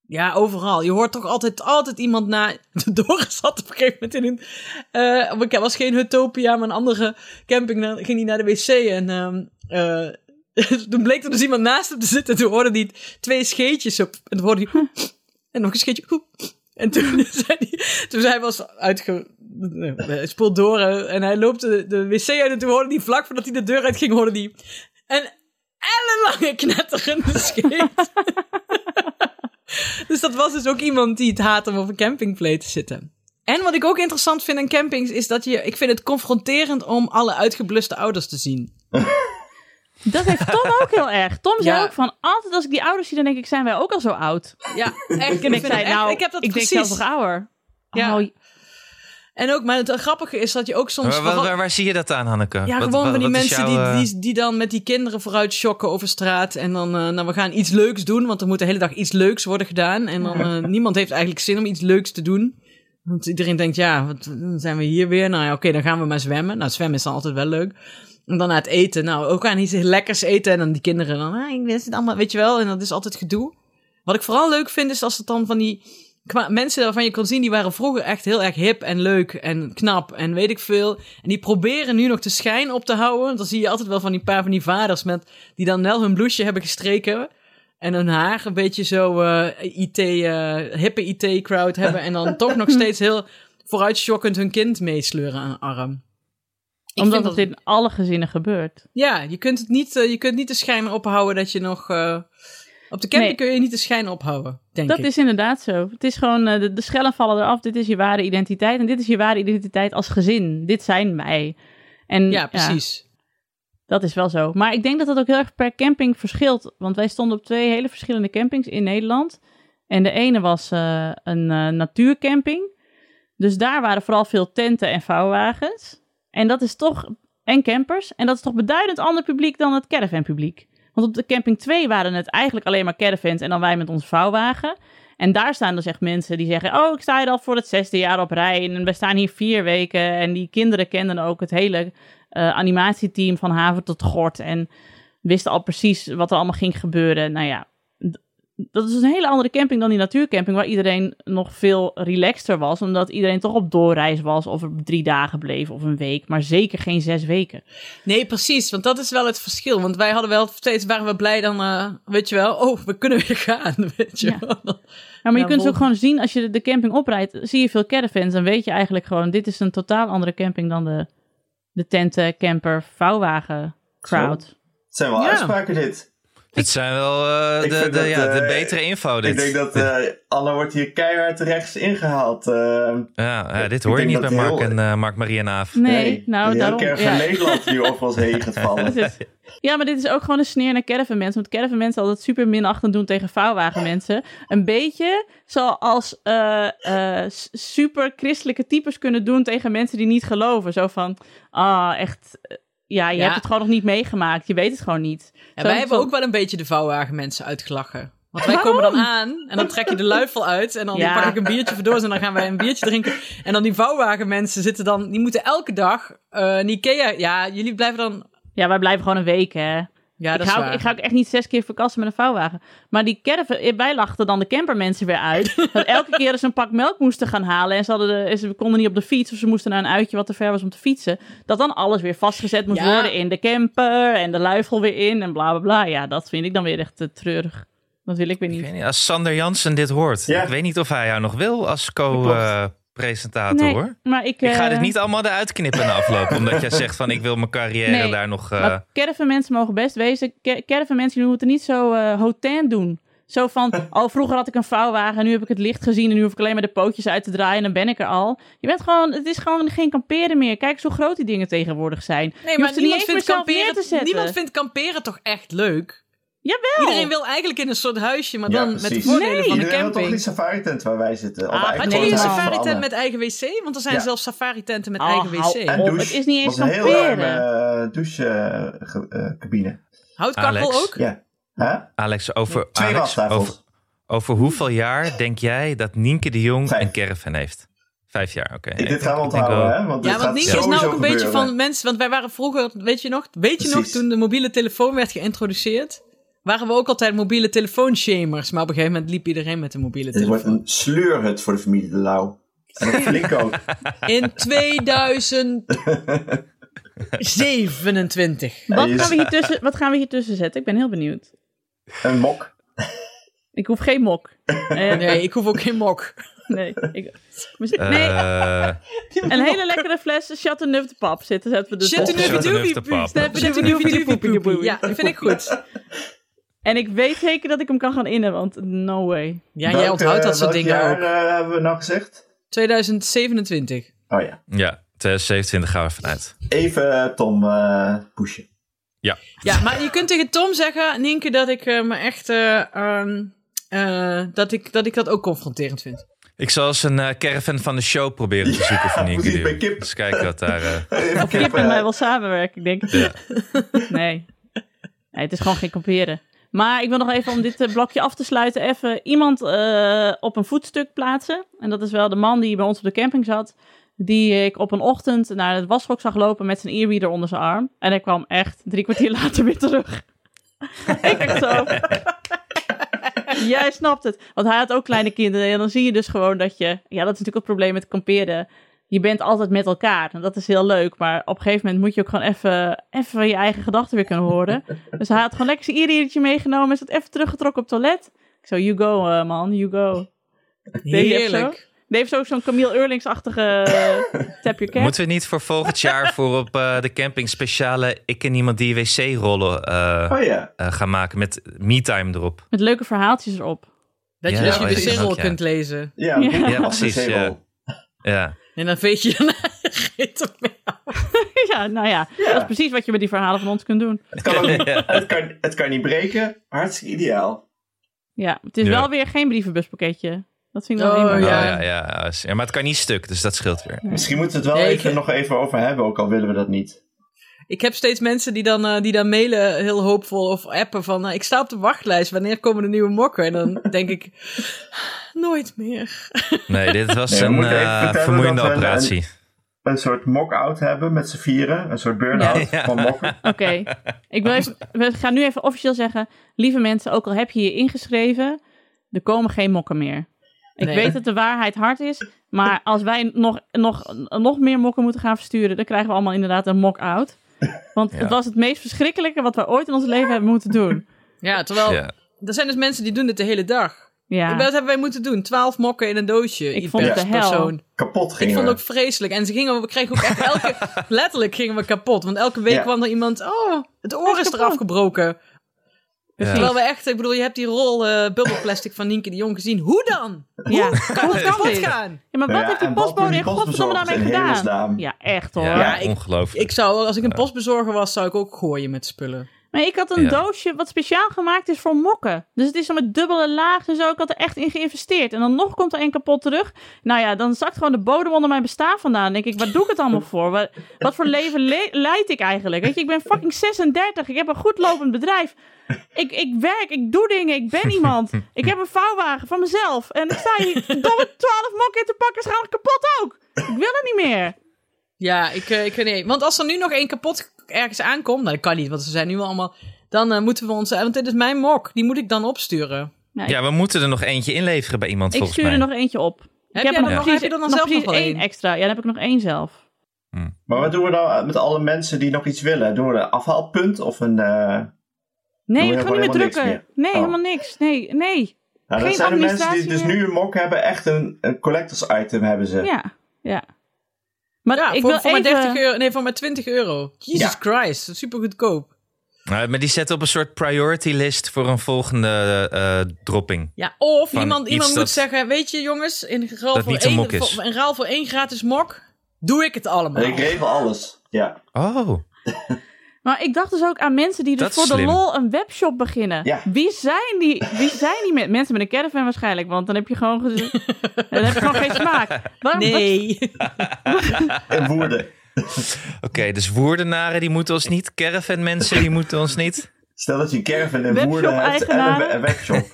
Ja, overal. Je hoort toch altijd, altijd iemand na. Doris zat op een gegeven moment in een. het was geen Utopia, maar een andere camping. Dan ging hij naar de wc en. ehm, eh, toen bleek er dus iemand naast hem te zitten. Toen hoorde hij twee scheetjes op. En toen hoorde hij. En nog een scheetje. En toen zei hij. Toen hij was uitge. Hij spoelt door en hij loopt de, de wc uit. En toen hoorde hij vlak voordat hij de deur uit ging, hoorde hij. Een ellenlange knetterende scheet. Dus dat was dus ook iemand die het haat om op een campingplay te zitten. En wat ik ook interessant vind aan campings is dat je, ik vind het confronterend om alle uitgebluste ouders te zien. Dat heeft Tom ook heel erg. Tom zei Ja. ook van, altijd als ik die ouders zie, dan denk ik, zijn wij ook al zo oud? Ja, echt. En ik vind zei, echt- nou, ik heb dat ik denk precies. zelfs nog ouder. Ja. Oh, En ook, maar het grappige is dat je ook soms. Waar, waar, waar, waar zie je dat aan, Hanneke? ja, Wat- gewoon wat- van die mensen jouw, eh, die, die, die dan met die kinderen vooruit shocken over straat. En dan, eh, nou, we gaan iets leuks doen, want er moet de hele dag iets leuks worden gedaan. En dan, eh, niemand heeft eigenlijk zin om iets leuks te doen. Want iedereen denkt, ja, wat, dan zijn we hier weer. Nou ja, oké, dan gaan we maar zwemmen. Nou, zwemmen is dan altijd wel leuk. En dan naar het eten. Nou, ook aan iets lekkers eten. En dan die kinderen dan, ah, ik wist het allemaal, weet je wel. En dat is altijd gedoe. Wat ik vooral leuk vind, is als het dan van die qua mensen waarvan je kon zien, die waren vroeger echt heel erg hip en leuk en knap en weet ik veel. En die proberen nu nog de schijn op te houden. Want dan zie je altijd wel van die paar van die vaders met, die dan wel hun blouseje hebben gestreken. En hun haar een beetje zo eh, IT, eh, hippe IT-crowd hebben. En dan toch nog steeds heel vooruitschokkend hun kind meesleuren aan arm. Ik omdat vind het in alle gezinnen gebeurt. ja, je kunt, het niet, eh, je kunt niet de schijn ophouden dat je nog... op de camping Nee. kun je niet de schijn ophouden, denk Dat ik. is inderdaad zo. Het is gewoon, eh, de, de schellen vallen eraf. Dit is je ware identiteit. En dit is je ware identiteit als gezin. Dit zijn wij. En ja, precies. dat is wel zo. Maar ik denk dat dat ook heel erg per camping verschilt. Want wij stonden op twee hele verschillende campings in Nederland. En de ene was eh, een eh, natuurcamping. Dus daar waren vooral veel tenten en vouwwagens. En dat is toch... En campers. En dat is toch beduidend ander publiek dan het caravanpubliek. Want op de camping 2 waren het eigenlijk alleen maar caravans en dan wij met onze vouwwagen. En daar staan dus echt mensen die zeggen: Oh, ik sta hier al voor het zesde jaar op rij. En we staan hier vier weken. En die kinderen kenden ook het hele eh, animatieteam van haven tot gort. En wisten al precies wat er allemaal ging gebeuren. Nou ja, dat is een hele andere camping dan die natuurcamping, waar iedereen nog veel relaxter was. Omdat iedereen toch op doorreis was, of er drie dagen bleef of een week. Maar zeker geen zes weken. Nee, precies, want dat is wel het verschil. Want wij hadden wel steeds, waren we blij dan, eh, weet je wel, oh, we kunnen weer gaan, weet je Ja. wel. Ja, maar je kunt het ook gewoon zien als je de- de camping oprijdt. Zie je veel caravans, dan weet je eigenlijk gewoon... dit is een totaal andere camping dan de, de tenten, camper, vouwwagen crowd. Het zijn wel Ja. uitspraken dit. Dit zijn wel eh, de, de, dat, ja, de eh, betere info. Dit. Ik denk dat eh, Anne wordt hier keihard rechts ingehaald. eh. ja, ja, dit hoor je niet bij heel- Mark en, Mark Marie en Aaf. Nee, nou die daarom... caravan Ja. Nederland die over ons heen gaat vallen. Dat is- Ja, maar dit is ook gewoon een sneer naar caravan mensen. Want caravan mensen altijd super minachtend doen tegen vouwwagen mensen. Een beetje zoals eh, eh, super christelijke types kunnen doen tegen mensen die niet geloven. Zo van, ah, echt, ja, je Ja. hebt het gewoon nog niet meegemaakt. Je weet het gewoon niet. En wij hebben zo- ook wel een beetje de vouwwagen mensen uitgelachen. Want wij komen dan aan en dan trek je de luifel uit en dan Ja. pak ik een biertje voor door en dan gaan wij een biertje drinken. En dan die vouwwagenmensen zitten dan, die moeten elke dag uh, in Ikea. Ja, jullie blijven dan. Ja, wij blijven gewoon een week, hè. Ja, dat ik, is ga waar. ook, ik ga ook echt niet zes keer verkassen met een vouwwagen. Maar die caravan, wij lachten dan de campermensen weer uit. dat elke keer ze een pak melk moesten gaan halen. En ze, hadden de, ze konden niet op de fiets. Of ze moesten naar een uitje wat te ver was om te fietsen. Dat dan alles weer vastgezet moest Ja. worden in de camper. En de luifel weer in. En bla bla bla. Ja, dat vind ik dan weer echt te treurig. Dat wil ik weer Ik niet. weet niet, als Sander Jansen dit hoort, Ja. ik weet niet of hij jou nog wil als klopt. Co-presentator Nee, hoor. maar ik, Ik ga eh, dit niet allemaal eruit knippen na afloop, omdat jij zegt van ik wil mijn carrière Nee, daar nog... eh, Maar caravanmensen mogen best wezen. Ca- Caravanmensen moeten niet zo eh hotain doen. Zo van, oh, vroeger had ik een vouwwagen, nu heb ik het licht gezien en nu hoef ik alleen maar de pootjes uit te draaien en dan ben ik er al. Je bent gewoon, het is gewoon geen kamperen meer. Kijk eens hoe groot die dingen tegenwoordig zijn. Nee, maar er niemand vindt, zelf neer te kamperen, zetten. niemand vindt kamperen toch echt leuk? Jawel! Iedereen wil eigenlijk in een soort huisje, maar Ja, dan met de voordelen Nee. van de Iedereen wil toch die safari tent waar wij zitten? Ah, Had je een safari tent met eigen wc? Want er zijn Ja. zelfs safari tenten met Oh, eigen wc. En douche. Het is niet eens was een heel ruime douchecabine. Houtkachel Alex? ook? ja. Huh? Alex, over, Twee Alex wastafels. over, over hoeveel jaar denk jij dat Nienke de Jong Vijf. een caravan heeft? Vijf jaar, oké. Dit gaan we onthouden, wel- hè? Want dit Ja, want Nienke is nou ook een beetje van mensen... Want wij waren vroeger, weet je nog, weet je nog toen de mobiele telefoon werd geïntroduceerd? Waren we ook altijd mobiele telefoonshamers. Maar op een gegeven moment liep iedereen met een mobiele Dit wordt telefoon. een sleurhut voor de familie De Lauw. En dat flink ook. In 2027. Wat gaan, we hier tussen, wat gaan we hier tussen zetten? Ik ben heel benieuwd. Een mok. Ik hoef geen mok. Eh, Nee, ik hoef ook geen mok. nee. Ik, nee, Eh, een hele lekkere fles Chateauneuf de Pap zitten zetten we dus tussen. Chateauneuf de pap. Ja, dat vind ik goed. En ik weet zeker dat ik hem kan gaan innen, want no way. Ja, jij onthoudt dat soort dingen jaar, ook. eh, hebben we nou gezegd? 2027. Oh ja. ja, 2027 gaan we vanuit. Even eh, Tom eh pushen. Ja, maar je kunt tegen Tom zeggen, Nienke, dat ik eh, me echt... eh, ehm, eh, dat, ik, dat ik dat ook confronterend vind. Ik zal eens een eh, caravan van de show proberen te zoeken Nienke precies, bij Jong. Kip. Dus kijken wat daar... eh, Even Of Kip en mij wil samenwerken, ik denk. Ja. Nee. nee, het is gewoon geen kamperen. Maar ik wil nog even om dit eh, blokje af te sluiten, even iemand eh, op een voetstuk plaatsen. En dat is wel de man die bij ons op de camping zat. Die ik op een ochtend naar het washok zag lopen met zijn e-reader onder zijn arm. En hij kwam echt drie kwartier later weer terug. ik echt zo. Jij snapt het. Want hij had ook kleine kinderen. En dan zie je dus gewoon dat je... Ja, dat is natuurlijk het probleem met kamperen. Je bent altijd met elkaar. En dat is heel leuk. Maar op een gegeven moment moet je ook gewoon even, even je eigen gedachten weer kunnen horen. Dus hij had gewoon lekker zijn e-readertje meegenomen. Is dat even teruggetrokken op het toilet. Ik zo, you go eh, man, you go. Heerlijk. Die heeft zo zo'n Camille Eurlings-achtige eh, tap your cat. Moeten we niet voor volgend jaar voor op eh, de camping speciale ik en iemand die wc-rollen eh, Oh eh, gaan maken met me-time erop? Met leuke verhaaltjes erop. Dat je dus oh, je wc-rol ook, ja. kunt lezen. Ja, Ja. ja. Ja, precies, ja. Ja. En dan veeg je mee. ja, nou ja, Ja. dat is precies wat je met die verhalen van ons kunt doen. Het kan, ook, het, kan, het kan niet breken. Hartstikke ideaal. Ja, het is Ja. wel weer geen brievenbuspakketje. Dat vind ik wel Oh, helemaal Ja. ja. ja, ja, ja. Ja, maar het kan niet stuk, dus dat scheelt weer. Misschien moeten we het wel Nee, ik- even, nog even over hebben, ook al willen we dat niet. Ik heb steeds mensen die dan, eh, die dan mailen, heel hoopvol, of appen van... eh, ik sta op de wachtlijst, wanneer komen de nieuwe mokken? En dan denk ik, nooit meer. Nee, dit was Nee, een eh, vermoeiende een- operatie. Een soort mock-out hebben met z'n vieren. Een soort burn-out Ja. van mokken. Oké, ik wil even, we gaan nu even officieel zeggen, lieve mensen, ook al heb je je ingeschreven, er komen geen mokken meer. Ik Nee. weet dat de waarheid hard is, maar als wij nog, nog, nog meer mokken moeten gaan versturen, dan krijgen we allemaal inderdaad een mock-out. Want Ja. het was het meest verschrikkelijke wat we ooit in ons leven hebben moeten doen. Ja, terwijl, Ja. er zijn dus mensen die doen dit de hele dag. Ja, Wat hebben wij moeten doen? Twaalf mokken in een doosje. Ik vond het de hel. persoon. Kapot Ik gingen vond we. het ook vreselijk. En ze gingen, we kregen ook echt elke... letterlijk gingen we kapot. Want elke week Ja. kwam er iemand... Oh, het oor is eraf gebroken. Ja. Terwijl we echt... Ik bedoel, je hebt die rol eh bubbelplastic van Nienke de Jong gezien. Hoe dan? ja. Kan het kapot dit? gaan? Ja, maar wat Ja, heeft die wat postbode in godverdomme daarmee gedaan? Ja, echt hoor. Ja, Ja, ik- ongelooflijk. Ik zou, als ik een postbezorger was, zou ik ook gooien met spullen. Maar ik had een Ja. doosje wat speciaal gemaakt is voor mokken. Dus het is zo met dubbele laag en zo. Ik had er echt in geïnvesteerd. En dan nog komt er één kapot terug. Nou ja, dan zakt gewoon de bodem onder mijn bestaan vandaan. Dan denk ik, waar doe ik het allemaal voor? Wat, wat voor leven le- leid ik eigenlijk? Weet je, ik ben fucking 36. Ik heb een goed lopend bedrijf. Ik, ik werk, ik doe dingen, ik ben iemand. Ik heb een vouwwagen van mezelf. En ik sta hier domme 12 mokken in te pakken. Ze gaan kapot ook. Ik wil het niet meer. Ja, ik, eh, ik weet niet. Want als er nu nog één kapot ergens aankomt, nou dat kan niet, want ze zijn nu allemaal. Dan eh, moeten we ons. Want dit is mijn mok, die moet ik dan opsturen. Nou, Ja, we moeten er nog eentje inleveren bij iemand ik volgens stuur mij. er nog eentje op. Heb, ik jij heb er nog nog, precies, heb je er dan nog zelf nog één extra. Ja, dan heb ik nog één zelf. Maar wat doen we dan met alle mensen die nog iets willen? Doen we een afhaalpunt of een... eh, Nee, Doe je ik ga niet meer gewoon helemaal niks drukken. meer? Nee, Oh. helemaal niks. Nee, nee. Nou, dat Geen zijn de mensen die dus nu een mok hebben, echt een, een collectors item hebben ze. Ja, ja. Maar Ja, ik voor, wil voor even... maar 30 euro. Nee, voor maar 20 euro. Jesus Ja. Christ, super goedkoop. Nou, maar die zetten op een soort priority list voor een volgende eh, dropping. Ja, of Van iemand, iemand moet zeggen: Weet je, jongens, in ruil, Dat voor één, mok is. voor- in ruil voor één gratis mok, doe ik het allemaal. Ik regel alles. Ja. Oh, Maar ik dacht dus ook aan mensen die dus voor de lol een webshop beginnen. Ja. Wie zijn die? Wie zijn die men- mensen met een caravan waarschijnlijk? Want dan heb je gewoon, dan heb je gewoon geen smaak. Waar- Nee. En woorden. oké. dus woerdenaren die moeten ons niet. Caravan mensen die moeten ons niet. Stel dat je een caravan en Webshop woorden hebt en een, webshop.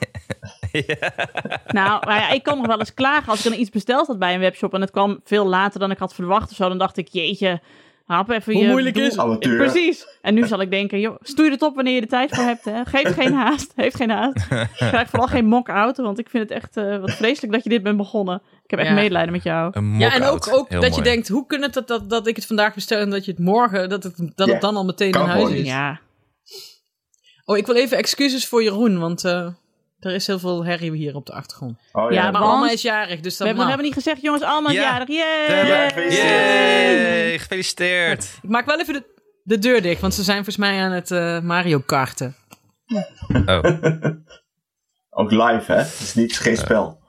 Nou, maar ja, ik kan nog wel eens klagen als ik dan iets besteld had bij een webshop en het kwam veel later dan ik had verwacht of zo. Dan dacht ik, jeetje, hap even Hoe je moeilijk doel- is het? Amateur. Precies. En nu zal ik denken, joh, stuur het op wanneer je er tijd voor hebt. Hè. Geef geen haast. Heeft geen haast. Krijg vooral geen mock-out, want ik vind het echt eh, wat vreselijk dat je dit bent begonnen. Ik heb echt Ja. medelijden met jou. Een Ja, en ook, ook dat je denkt: hoe kan het dat, dat, dat ik het vandaag bestel en dat je het morgen, dat het, dat Ja, het dan al meteen kan in huis is? Ja. Oh, ik wil even excuses voor Jeroen, want eh, er is heel veel herrie hier op de achtergrond. Oh Ja, ja. Maar want- Alma is jarig, dus We dat hebben, we hebben niet gezegd, jongens, allemaal Ja. jarig. Yay! Ja, gefeliciteerd. Yay, gefeliciteerd. Ik maak wel even de, de deur dicht, want ze zijn volgens mij aan het eh, Mario karten. Oh. Ook live, hè? Het is niet geen spel.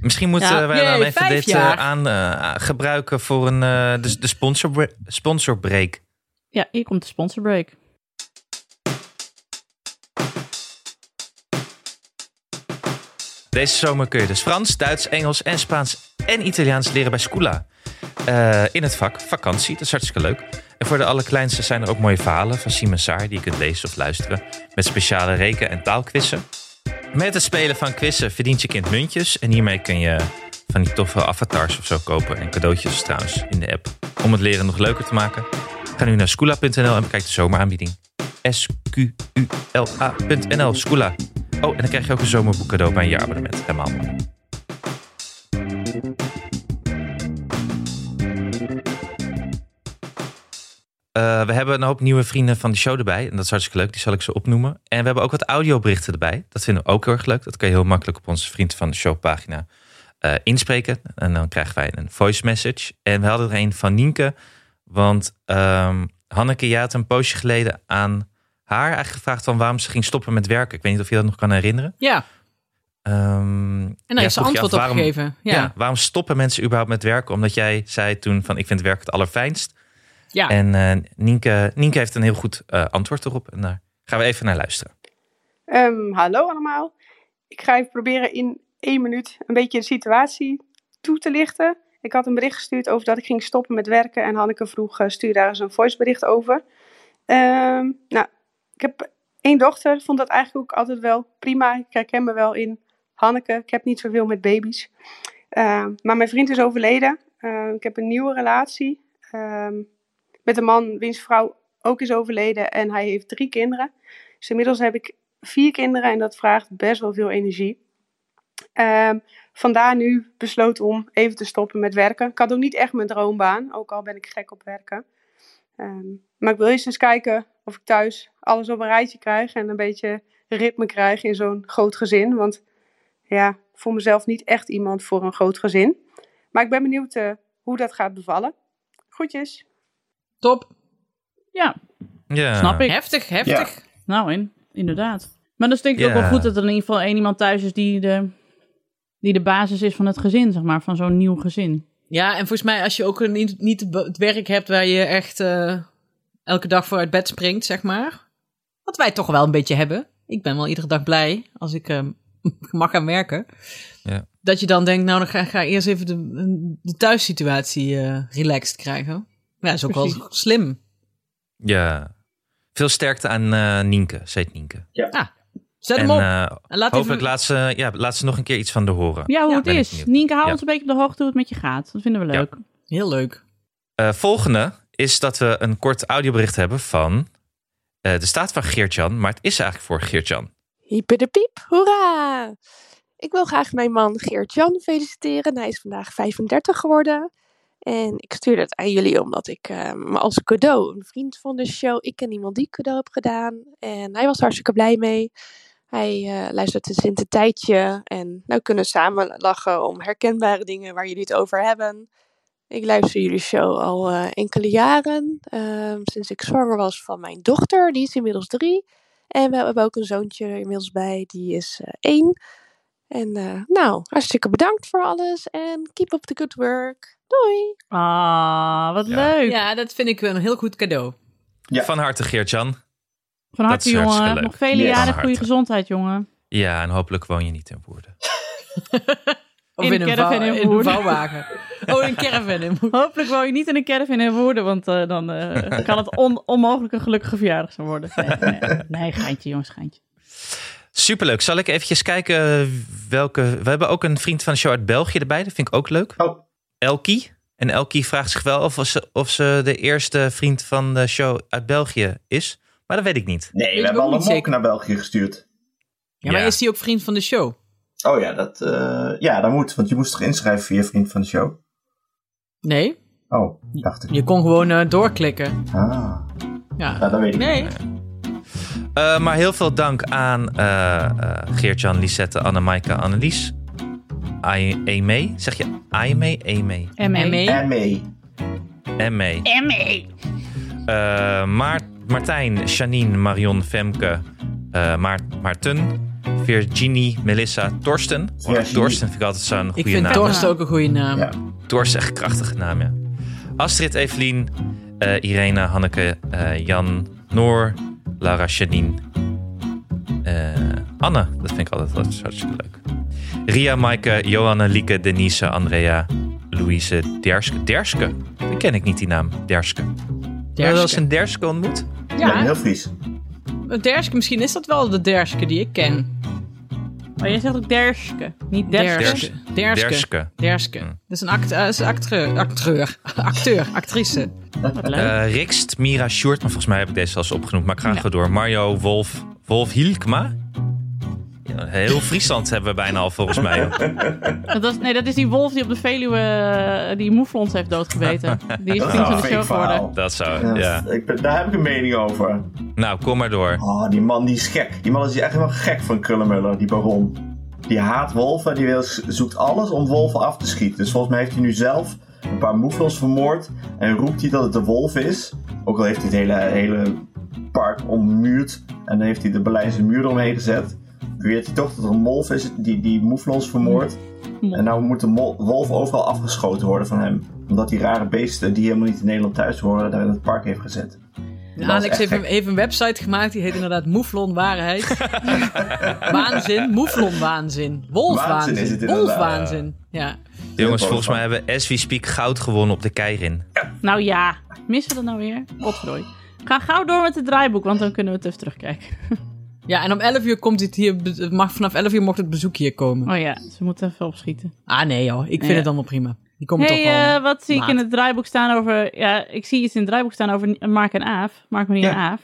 Misschien moeten Ja. wij dan even dit eh, aan eh, gebruiken voor een, eh, de, de sponsor, sponsorbreak. Ja, hier komt de sponsorbreak. Deze zomer kun je dus Frans, Duits, Engels en Spaans en Italiaans leren bij Scula. Eh, in het vak vakantie, dat is hartstikke leuk. En voor de allerkleinste zijn er ook mooie verhalen van Simon Saar die je kunt lezen of luisteren. Met speciale reken- en taalquizzen. Met het spelen van quizzen verdient je kind muntjes. En hiermee kun je van die toffe avatars of zo kopen. En cadeautjes trouwens in de app. Om het leren nog leuker te maken. Ga nu naar scula.nl en bekijk de zomeraanbieding. S-Q-U-L-A.nl, Scula. Oh, en dan krijg je ook een zomerboek cadeau bij een jaarabonnement. Helemaal. Eh, we hebben een hoop nieuwe vrienden van de show erbij. En dat is hartstikke leuk. Die zal ik zo opnoemen. En we hebben ook wat audioberichten erbij. Dat vinden we ook heel erg leuk. Dat kan je heel makkelijk op onze Vriend van de Show pagina eh, inspreken. En dan krijgen wij een voice message. En we hadden er een van Nienke. Want ehm, Hanneke, jij had een poosje geleden aan haar eigenlijk gevraagd van waarom ze ging stoppen met werken. Ik weet niet of je dat nog kan herinneren. Ja, Ehm, en daar ja, is ze antwoord af op gegeven. Ja. Ja, waarom stoppen mensen überhaupt met werken? Omdat jij zei toen van ik vind werk het allerfijnst. ja. En eh Nienke, Nienke heeft een heel goed eh, antwoord erop. En daar gaan we even naar luisteren. Ehm, hallo allemaal. Ik ga even proberen in één minuut een beetje de situatie toe te lichten. Ik had een bericht gestuurd over dat ik ging stoppen met werken. En Hanneke vroeg, eh, stuur daar eens een voicebericht over. Ehm, nou, ik heb één dochter. Vond dat eigenlijk ook altijd wel prima. Ik herken me wel in Hanneke. Ik heb niet zoveel met baby's. Ehm, maar mijn vriend is overleden. Ehm, ik heb een nieuwe relatie. ehm, met een man wiens vrouw ook is overleden. En hij heeft drie kinderen. Dus inmiddels heb ik vier kinderen en dat vraagt best wel veel energie. Vandaar nu besloten om even te stoppen met werken. Ik had ook niet echt mijn droombaan, ook al ben ik gek op werken. Maar ik wil eerst eens kijken of ik thuis alles op een rijtje krijg en een beetje ritme krijg in zo'n groot gezin. Want ja, ik voel mezelf niet echt iemand voor een groot gezin. Maar ik ben benieuwd eh, hoe dat gaat bevallen. Groetjes. Top. Ja, Ja. snap ik. Heftig, heftig. Nou, in, inderdaad. Maar dan is denk ik ook wel goed dat er in ieder geval één iemand thuis is die de, die de basis is van het gezin, zeg maar, van zo'n nieuw gezin. Ja, en volgens mij als je ook niet, niet het werk hebt waar je echt eh, elke dag voor uit bed springt, zeg maar. Wat wij toch wel een beetje hebben. Ik ben wel iedere dag blij als ik ehm, mag gaan werken. Ja. Dat je dan denkt, nou dan ga, ga eerst even de, de thuissituatie eh, relaxed krijgen. Ja, dat is ook wel slim. Ja. Veel sterkte aan eh Nienke, ze heet Nienke. Zet En hem op. eh, en laat hopelijk even... laat ze, ja, laat ze nog een keer iets van de horen. Ja, hoe Ja, het ben ik is. Nienke, hou Ja. ons een beetje op de hoogte hoe het met je gaat. Dat vinden we Ja. leuk. Heel leuk. Eh, volgende is dat we een kort audiobericht hebben van de staat van Geert-Jan. Maar het is eigenlijk voor Geert-Jan. Hyper de piep, hoera! Ik wil graag mijn man Geert-Jan feliciteren. Hij is vandaag 35 geworden. En ik stuur het aan jullie omdat ik hem als cadeau een vriend van de show. Ik ken iemand die cadeau heb gedaan. En hij was hartstikke blij mee. Hij eh, luistert sinds een tijdje. En nou kunnen samen lachen om herkenbare dingen waar jullie het over hebben. Ik luister jullie show al eh, enkele jaren. Ehm, sinds ik zwanger was van mijn dochter. Die is inmiddels drie. En we hebben ook een zoontje inmiddels bij, die is eh, één. En eh, nou, hartstikke bedankt voor alles en keep up the good work. Doei! Ah, wat Ja. leuk. Ja, dat vind ik wel een heel goed cadeau. Ja. Van harte Geert-Jan. Van harte, jongen. leuk. Nog vele Yes. jaren goede gezondheid, jongen. Ja, en hopelijk woon je niet in Woerden. Of In in, een een, caravan vouw- in in een vouwwagen. Oh, in een caravan in Woerden. Hopelijk woon je niet in een caravan in Woerden, want eh, dan eh, kan het on onmogelijk een gelukkige verjaardag zo worden. Nee, nee, nee, geintje jongens, geintje. Superleuk. Zal ik eventjes kijken welke... We hebben ook een vriend van de show uit België erbij. Dat vind ik ook leuk. Oh, Elkie. En Elkie vraagt zich wel of ze, of ze de eerste vriend van de show uit België is. Maar dat weet ik niet. nee, we hebben ook alle niet mok zeker. naar België gestuurd. Ja, maar Ja. is die ook vriend van de show? Oh ja, dat, eh, ja, dat moet. Want je moest toch inschrijven via vriend van de show? Nee, Oh, dacht ik. je kon gewoon eh, doorklikken. Ah, Ja. nou, dat weet ik Nee, niet. Eh, maar heel veel dank aan eh eh, Geert-Jan, Lisette, Annemaike, Annelies. Ai- Aimee. Zeg je Aimee? Aimee. Aimee. ME. Eh, Maart, Martijn, Janine, Marion, Femke, eh Maart, Maarten, Virginie, Melissa, Torsten. Virginie. Torsten vind ik altijd zo'n ik goede vind naam. Torsten ook een goede naam. Ja. Torsten is echt een krachtige naam, ja. Astrid, Evelien, eh, Irene, Hanneke, eh, Jan, Noor, Laura, Janine, eh, Anne. Dat vind ik altijd dat hartstikke leuk. Ria, Maaike, Johanne, Lieke, Denise, Andrea, Louise, Derske. Derske? Die ken ik niet, die naam. Derske. Heb je wel eens Derske. een Derske ontmoet? Ja, Ja, heel Fries. Derske, misschien is dat wel de Derske die ik ken. Maar jij zegt ook Derske, niet Derske. Derske. Derske. Derske. Derske. Hm. Dat is een act, eh, is een acteur, acteur, acteur, actrice. Eh Rikst, Mira, Sjoerd. Maar volgens mij heb ik deze zelfs opgenoemd. Maar ik ga Ja. gewoon door. Mario, Wolf, Wolf Hielkma. Heel Friesland hebben we bijna al volgens mij. Dat is, nee, dat is die wolf die op de Veluwe eh, die moeflons heeft doodgebeten. Die is vriend wel van de show geworden. Dat zou, Ja, ja. ik ben- daar heb ik een mening over. Nou, kom maar door. Oh, die man die is gek. Die man is echt helemaal gek van Krullenmuller, die baron. Die haat wolven, die wil, zoekt alles om wolven af te schieten. Dus volgens mij heeft hij nu zelf een paar moeflons vermoord. En roept hij dat het de wolf is. Ook al heeft hij het hele, hele park ommuurd. En dan heeft hij de Berlijnse muur eromheen gezet. Beweert hij toch dat er een wolf is die die moeflons vermoordt. En nou moet de wolf overal afgeschoten worden van hem. Omdat die rare beesten die helemaal niet in Nederland thuis horen, daar in het park heeft gezet. Alex heeft een, heeft een website gemaakt, die heet inderdaad Moeflon Waarheid. waanzin, Moeflon Waanzin. Wolf Waanzin is Waanzin. het inderdaad. Wolf Waanzin. Ja. Jongens, volgens mij hebben As We Speak goud gewonnen op de Keirin. Nou ja, missen we dat nou weer? Potverdooi. Ga gauw door met het draaiboek, want dan kunnen we het even terugkijken. ja, en om 11 uur komt dit hier, het mag, vanaf 11 uur mocht het bezoek hier komen. Oh ja, we moeten even opschieten. Ah nee joh, ik vind Ja. het allemaal prima. Die komen hey, toch wel. eh, wat zie ik in het draaiboek staan over... Ja, ik zie iets in het draaiboek staan over Mark en Aaf. Mark, Marie en. Aaf.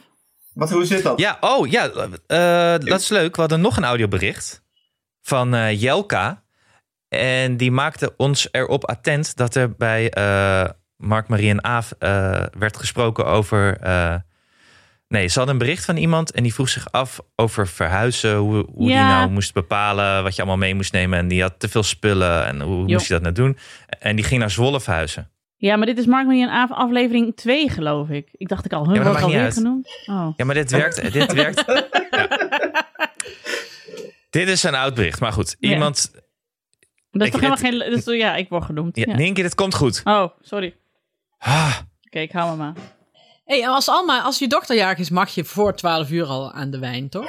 Wat, hoe zit dat? Ja, oh ja, eh, dat is leuk. We hadden nog een audiobericht van eh, Jelka. En die maakte ons erop attent dat er bij eh, Mark, Marie en Aaf eh, werd gesproken over... eh, nee, ze hadden een bericht van iemand en die vroeg zich af over verhuizen. Hoe, hoe die Ja. nou moest bepalen wat je allemaal mee moest nemen. En die had te veel spullen en hoe moest je dat nou doen? En die ging naar Zwolle verhuizen. Ja, maar dit is Mark, Marie en aflevering 2, geloof ik. Ik dacht ik al, hun Ja, wordt alweer genoemd. Oh. Ja, maar dit werkt. dit werkt. Ja. Dit is een oud bericht. Maar goed, Ja. iemand... Dat is Ik- toch helemaal geen... Ja, ik word genoemd. Ja, Ja. Nienke, dit komt goed. Oh, sorry. Ah, Oké, ik hou me maar. Hey, en als, Alma, als je dochter jarig is, mag je voor 12 uur al aan de wijn, toch?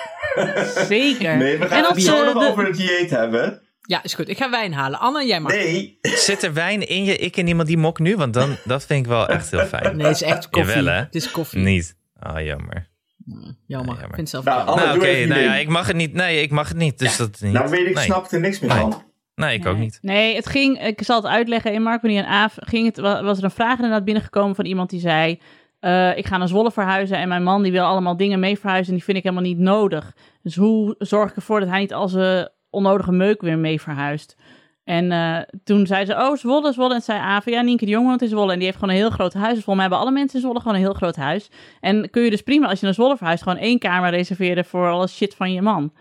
Zeker. Nee, we gaan En het als, zo eh, nog de- over het dieet hebben. Ja, is goed. Ik ga wijn halen. Anne, jij mag. Nee, Zit er wijn in je ik en iemand die mok nu? Want dan, dat vind ik wel echt heel fijn. Nee, het is echt koffie. Jawel, hè? Het is koffie. Niet. Ah, jammer. Jammer. jammer. Ik vind het zelf Nou, nou, oké. nou ja, ik mag het niet. Nee, ik mag het niet. Dus dat niet. nou weet ik, nee. snap er niks meer Nee. van. Nee, ik ook niet. Nee, het ging, ik zal het uitleggen. In Mark, wanneer een Aaf ging het, wa- was er een vraag inderdaad binnengekomen van iemand die zei... eh, ik ga naar Zwolle verhuizen en mijn man die wil allemaal dingen mee verhuizen en die vind ik helemaal niet nodig. Dus hoe zorg ik ervoor dat hij niet al zijn onnodige meuk weer mee verhuist? En eh, toen zei ze, oh Zwolle, Zwolle. En zei Aaf, ja Nienke de Jong woont in Zwolle en die heeft gewoon een heel groot huis. Dus volgens mij hebben alle mensen in Zwolle gewoon een heel groot huis. En kun je dus prima, als je naar Zwolle verhuist, gewoon één kamer reserveren voor alle shit van je man.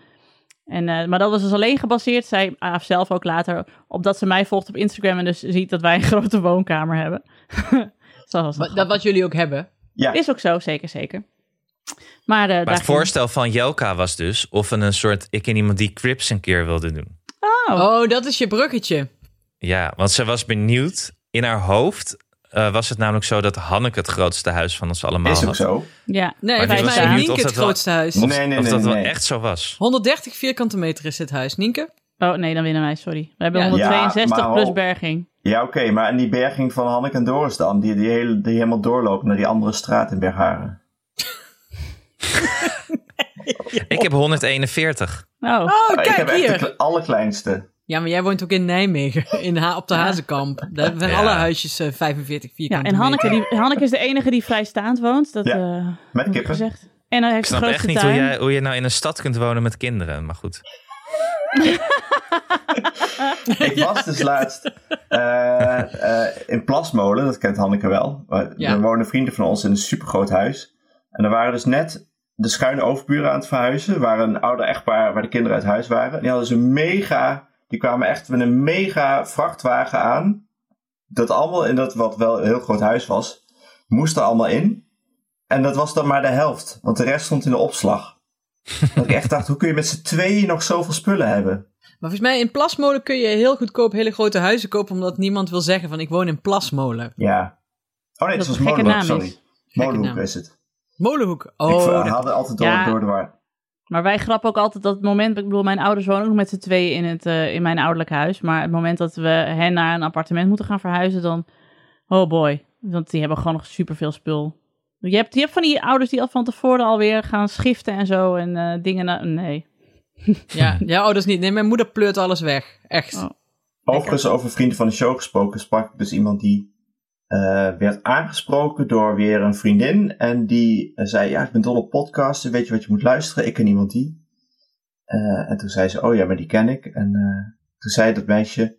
En, eh, maar dat was dus alleen gebaseerd, zei Aaf zelf ook later, op dat ze mij volgt op Instagram en dus ziet dat wij een grote woonkamer hebben. Was Wat-. Dat wat jullie ook hebben. Ja, Is ook zo, zeker, zeker. Maar, eh, Maar het voorstel van Jelka was dus of we een soort ik en iemand die Crips een keer wilde doen. Oh. Oh, dat is je bruggetje. Ja, want ze was benieuwd. In haar hoofd eh, was het namelijk zo dat Hanneke het grootste huis van ons allemaal is ook had. zo. Ja, Nee, Maar volgens mij heeft benieuwd Nienke het wel- grootste huis. Nee, Of, nee, of nee, dat wel nee. echt zo was. 130 vierkante meter is het huis. Nienke? Oh nee, dan winnen wij, sorry. We hebben Ja. 162 Ja, maar plus berging. Ja, oké, maar en die berging van Hanneke en Doris dan, die, die, hele, die helemaal doorloopt naar die andere straat in Bergharen. Ik heb 141. Oh, Oh, Ah, ik kijk heb echt hier. de kle- allerkleinste. Ja, maar jij woont ook in Nijmegen, in ha op de Hazenkamp. Daar zijn Ja. alle huisjes eh, 45 ja, vierkante en Hanneke, die, Hanneke is de enige die vrijstaand woont. Dat Ja, eh, Met kippen. gezegd. En hij Ik heeft de snap echt niet hoe, jij, hoe je nou in een stad kunt wonen met kinderen. Maar goed. Ik was dus laatst eh, eh, in Plasmolen, dat kent Hanneke wel. Er Ja. wonen vrienden van ons in een supergroot huis. En er waren dus net de schuine overburen aan het verhuizen. Er waren een ouder echtpaar waar de kinderen uit huis waren. Die hadden ze mega, die kwamen echt met een mega vrachtwagen aan. Dat allemaal in dat wat wel een heel groot huis was, moest er allemaal in. En dat was dan maar de helft, want de rest stond in de opslag. Dat ik echt dacht, hoe kun je met z'n tweeën nog zoveel spullen hebben? Maar volgens mij in Plasmolen kun je heel goedkoop hele grote huizen kopen, omdat niemand wil zeggen van ik woon in Plasmolen. Ja. Oh nee, Dat het was Molenhoek, naam sorry. is. Molenhoek naam. is het. Molenhoek. ik Oh, dat- haalde altijd door, Ja. door de war. Maar wij grappen ook altijd dat het moment, ik bedoel, mijn ouders wonen ook nog met z'n tweeën in, het, eh, in mijn ouderlijk huis. Maar het moment dat we hen naar een appartement moeten gaan verhuizen, dan, oh boy. Want die hebben gewoon nog superveel spul. Je hebt, je hebt van die ouders die al van tevoren alweer gaan schiften en zo en eh, dingen naar, nee. ja, ja, oh, dat is niet. Nee, mijn moeder pleurt alles weg. Echt. Oh. Overigens, over vrienden van de show gesproken, sprak ik dus iemand die eh, werd aangesproken door weer een vriendin. En die eh, zei, ja, ik ben dol op podcasten, weet je wat je moet luisteren? Ik ken iemand die. Eh, en toen zei ze, oh ja, maar die ken ik. En eh, toen zei dat meisje,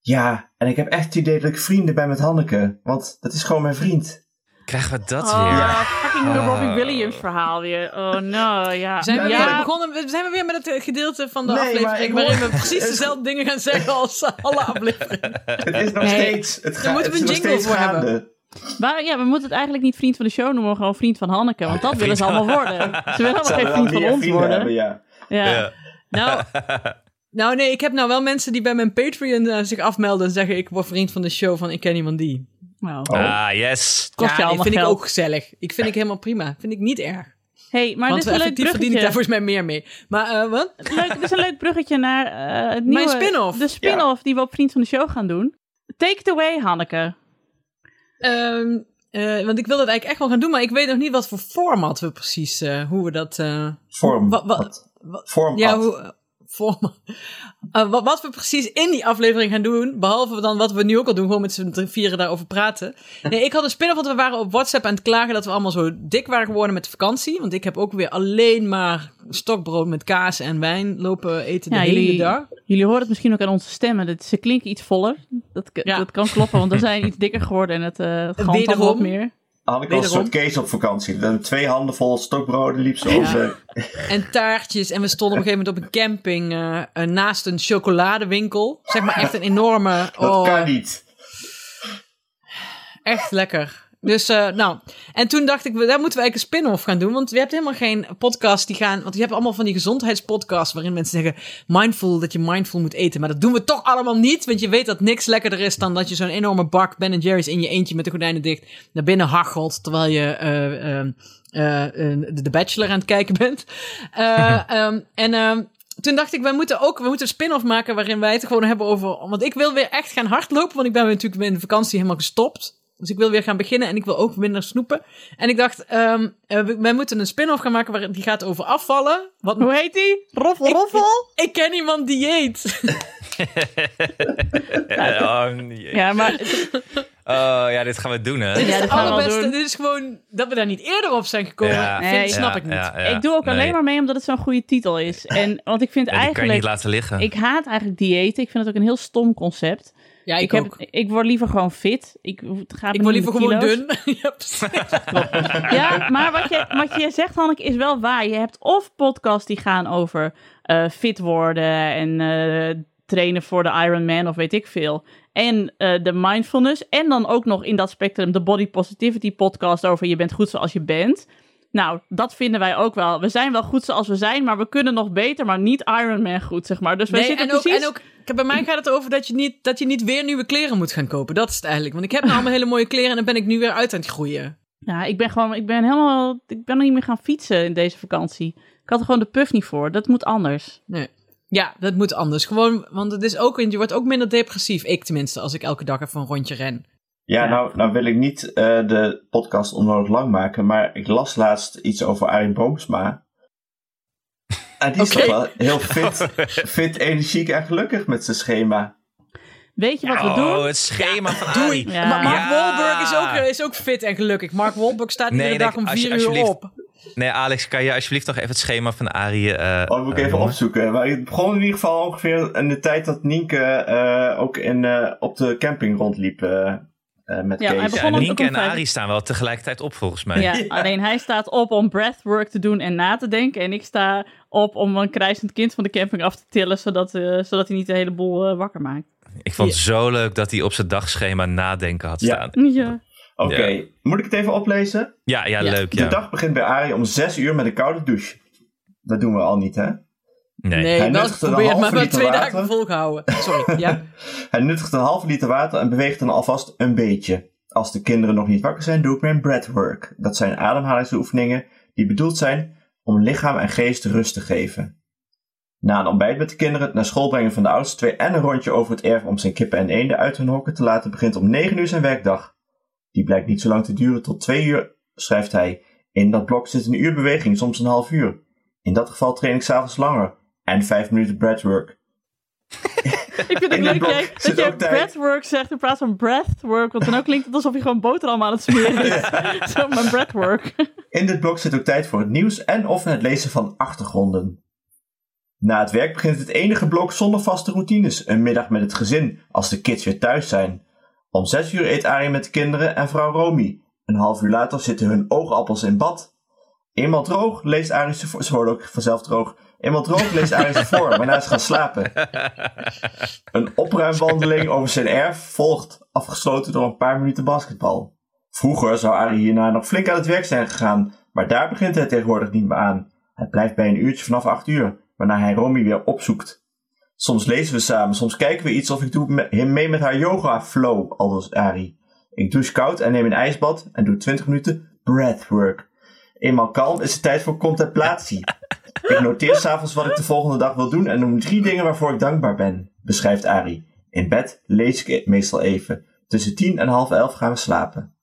ja, en ik heb echt het idee dat ik vrienden ben met Hanneke. Want dat is gewoon mijn vriend. Krijgen we dat oh, weer? Ja. fucking de Ah. Robbie Williams verhaal weer. Oh no, ja. Zijn we ja, weer begonnen? we- Zijn we weer met het gedeelte van de Nee, aflevering ik waarin hoor- we precies dezelfde dingen gaan zeggen als alle afleveringen? Het is nog Nee. steeds, het Daar gaat moeten we een jingle voor hebben. Maar ja, we moeten het eigenlijk niet vriend van de show noemen, maar gewoon vriend van Hanneke. Want dat willen ze allemaal worden. Ze willen allemaal geen vriend van ons worden. hebben, ja. Ja. Ja. Nou, nou, nee, ik heb nou wel mensen die bij mijn Patreon eh, zich afmelden en zeggen ik word vriend van de show van ik ken iemand die. Nou. Oh. Ah, yes. Kost ja, je nee, allemaal vind ik ook gezellig. Ik vind ik helemaal prima. Vind ik niet erg. Hey, maar Want dit is een leuk effectief verdien ik bruggetje. daar volgens mij meer mee. Maar eh, wat? Leuk, dit is een leuk bruggetje naar eh, het nieuwe... spin-off. De spin-off die we op Vriend van de Show gaan doen. Take it away, Hanneke. Ehm, eh, want ik wil dat eigenlijk echt wel gaan doen, maar ik weet nog niet wat voor format we precies, eh, hoe we dat... eh, wat- Vorm. ja, wat. Format. Eh, wat, wat we precies in die aflevering gaan doen, behalve dan wat we nu ook al doen, gewoon met z'n vieren daarover praten. Nee, ik had een spin-off, want we waren op WhatsApp aan het klagen dat we allemaal zo dik waren geworden met de vakantie. Want ik heb ook weer alleen maar stokbrood met kaas en wijn lopen eten de Ja, hele jullie, dag. jullie horen het misschien ook aan onze stemmen. Dat, ze klinken iets voller. Dat, Ja. dat kan kloppen, want we zijn iets dikker geworden en het, uh, galmt wat meer. Hanneke was een Wederom. soort Kees op vakantie. Met twee handen vol stokbroden liep ze over. En taartjes. En we stonden op een gegeven moment op een camping eh, eh, naast een chocoladewinkel. Zeg maar echt een enorme... Dat oh, kan niet. Echt lekker. Dus, eh, nou. En toen dacht ik, daar moeten we eigenlijk een spin-off gaan doen. Want je hebt helemaal geen podcast die gaan... Want je hebt allemaal van die gezondheidspodcasts... waarin mensen zeggen, mindful, dat je mindful moet eten. Maar dat doen we toch allemaal niet. Want je weet dat niks lekkerder is dan dat je zo'n enorme bak Ben Jerry's in je eentje met de gordijnen dicht naar binnen hachelt. Terwijl je eh, de Bachelor aan het kijken bent. Eh, ehm, en... ehm, toen dacht ik, wij moeten ook we moeten een spin-off maken waarin wij het gewoon hebben over. Want ik wil weer echt gaan hardlopen, want ik ben natuurlijk in de vakantie helemaal gestopt. Dus ik wil weer gaan beginnen en ik wil ook minder snoepen. En ik dacht, we- wij moeten een spin-off gaan maken waar die gaat over afvallen. Wat, Hoe heet die? Roffel, Ik- roffel? ik ken iemand die eet. oh. Ja, maar oh ja, dit gaan we doen, hè? Dit is Ja, allerbeste. Dit is gewoon dat we daar niet eerder op zijn gekomen. Ja. Vind- Nee, snap Ja, ik niet. ja, ja. ik doe ook Nee. alleen maar mee omdat het zo'n goede titel is. En, want ik vind Ja, die kan je eigenlijk... niet laten liggen. Ik haat eigenlijk diëten. Ik vind het ook een heel stom concept. Ja, ik, heb, ook. ik word liever gewoon fit. Ik, gaat Ik word liever gewoon dun. Ja, maar wat je, wat je zegt, Hanneke, is wel waar. Je hebt of podcasts die gaan over eh, fit worden en eh, trainen voor de Ironman of weet ik veel. En eh, de mindfulness. En dan ook nog in dat spectrum de body positivity podcast over je bent goed zoals je bent. Nou, dat vinden wij ook wel. We zijn wel goed zoals we zijn, maar we kunnen nog beter, maar niet Ironman goed, zeg maar. Dus wij Nee, zitten en ook, precies... en ook bij mij gaat het over dat je, niet, dat je niet weer nieuwe kleren moet gaan kopen. Dat is het eigenlijk. Want ik heb nou allemaal hele mooie kleren en dan ben ik nu weer uit aan het groeien. Ja, ik ben gewoon, ik ben helemaal, ik ben nog niet meer gaan fietsen in deze vakantie. Ik had er gewoon de puff niet voor. Dat moet anders. Nee. Ja, dat moet anders. Gewoon, want het is ook, je wordt ook minder depressief. Ik tenminste, als ik elke dag even een rondje ren. Ja, nou, nou wil ik niet eh, de podcast onnodig lang maken, maar ik las laatst iets over Arie Boomsma. En die is toch wel heel fit, fit, energiek en gelukkig met zijn schema. Weet je wat we oh, doen? het schema van Doei. Arie. Ja. Maar Mark Ja. Wahlberg is ook, is ook fit en gelukkig. Mark Wahlberg staat Nee, iedere dag om als vier uur op. Nee, Alex, kan je alsjeblieft nog even het schema van Arie... eh Oh, dat moet ik eh, even opzoeken. Maar het begon in ieder geval ongeveer in de tijd dat Nienke eh, ook in, eh, op de camping rondliep eh, eh, met Ja, hij Kees. begon Ja, om- Nienke om en vijf- Arie staan wel tegelijkertijd op, volgens mij. Ja, Ja. alleen hij staat op om breathwork te doen en na te denken. En ik sta op om een krijsend kind van de camping af te tillen, zodat, eh, zodat hij niet de hele boel eh, wakker maakt. Ik vond het zo leuk dat hij op zijn dagschema nadenken had staan. Ja. Oké, Ja. moet ik het even oplezen? Ja, ja, Ja. leuk, De dag begint bij Arie om 6 uur met een koude douche. Dat doen we al niet, hè? Nee. Nee, Hij het maar halve wel liter twee water. dagen volgehouden. Sorry, ja. Hij nuttigt een halve liter water en beweegt dan alvast een beetje. Als de kinderen nog niet wakker zijn, doe ik mijn breathwork. Dat zijn ademhalingsoefeningen die bedoeld zijn om lichaam en geest rust te geven. Na een ontbijt met de kinderen, het naar school brengen van de oudste twee en een rondje over het erf om zijn kippen en eenden uit hun hokken te laten, begint om 9 uur zijn werkdag. Die blijkt niet zo lang te duren tot 2 uur, schrijft hij. In dat blok zit een uur beweging, soms een half uur. In dat geval train ik s'avonds langer. En 5 minuten breathwork. Ik vind het dat leuk blok jij, zit dat je breathwork zegt in plaats van breathwork. Want dan ook klinkt het alsof je gewoon boterham aan het smeren is. Zo, mijn breathwork. In dit blok zit ook tijd voor het nieuws en of het lezen van achtergronden. Na het werk begint het enige blok zonder vaste routines. Een middag met het gezin, als de kids weer thuis zijn. Om zes uur eet Arie met de kinderen en vrouw Romy. Een half uur later zitten hun oogappels in bad. Eenmaal droog leest Arie voor. Ze ook vanzelf droog. Eenmaal droog leest Arie ze voor, waarna ze gaan slapen. Een opruimwandeling over zijn erf volgt, afgesloten door een paar minuten basketbal. Vroeger zou Arie hierna nog flink aan het werk zijn gegaan, maar daar begint hij tegenwoordig niet meer aan. Hij blijft bij een uurtje vanaf 8 uur, waarna hij Romy weer opzoekt. Soms lezen we samen, soms kijken we iets of ik doe hem mee met haar yoga flow, aldus Arie. Ik douche koud en neem een ijsbad en doe 20 minuten breathwork. Eenmaal kalm is het tijd voor contemplatie. Ik noteer s'avonds wat ik de volgende dag wil doen en noem drie dingen waarvoor ik dankbaar ben, beschrijft Arie. In bed lees ik meestal even. Tussen tien en half elf gaan we slapen.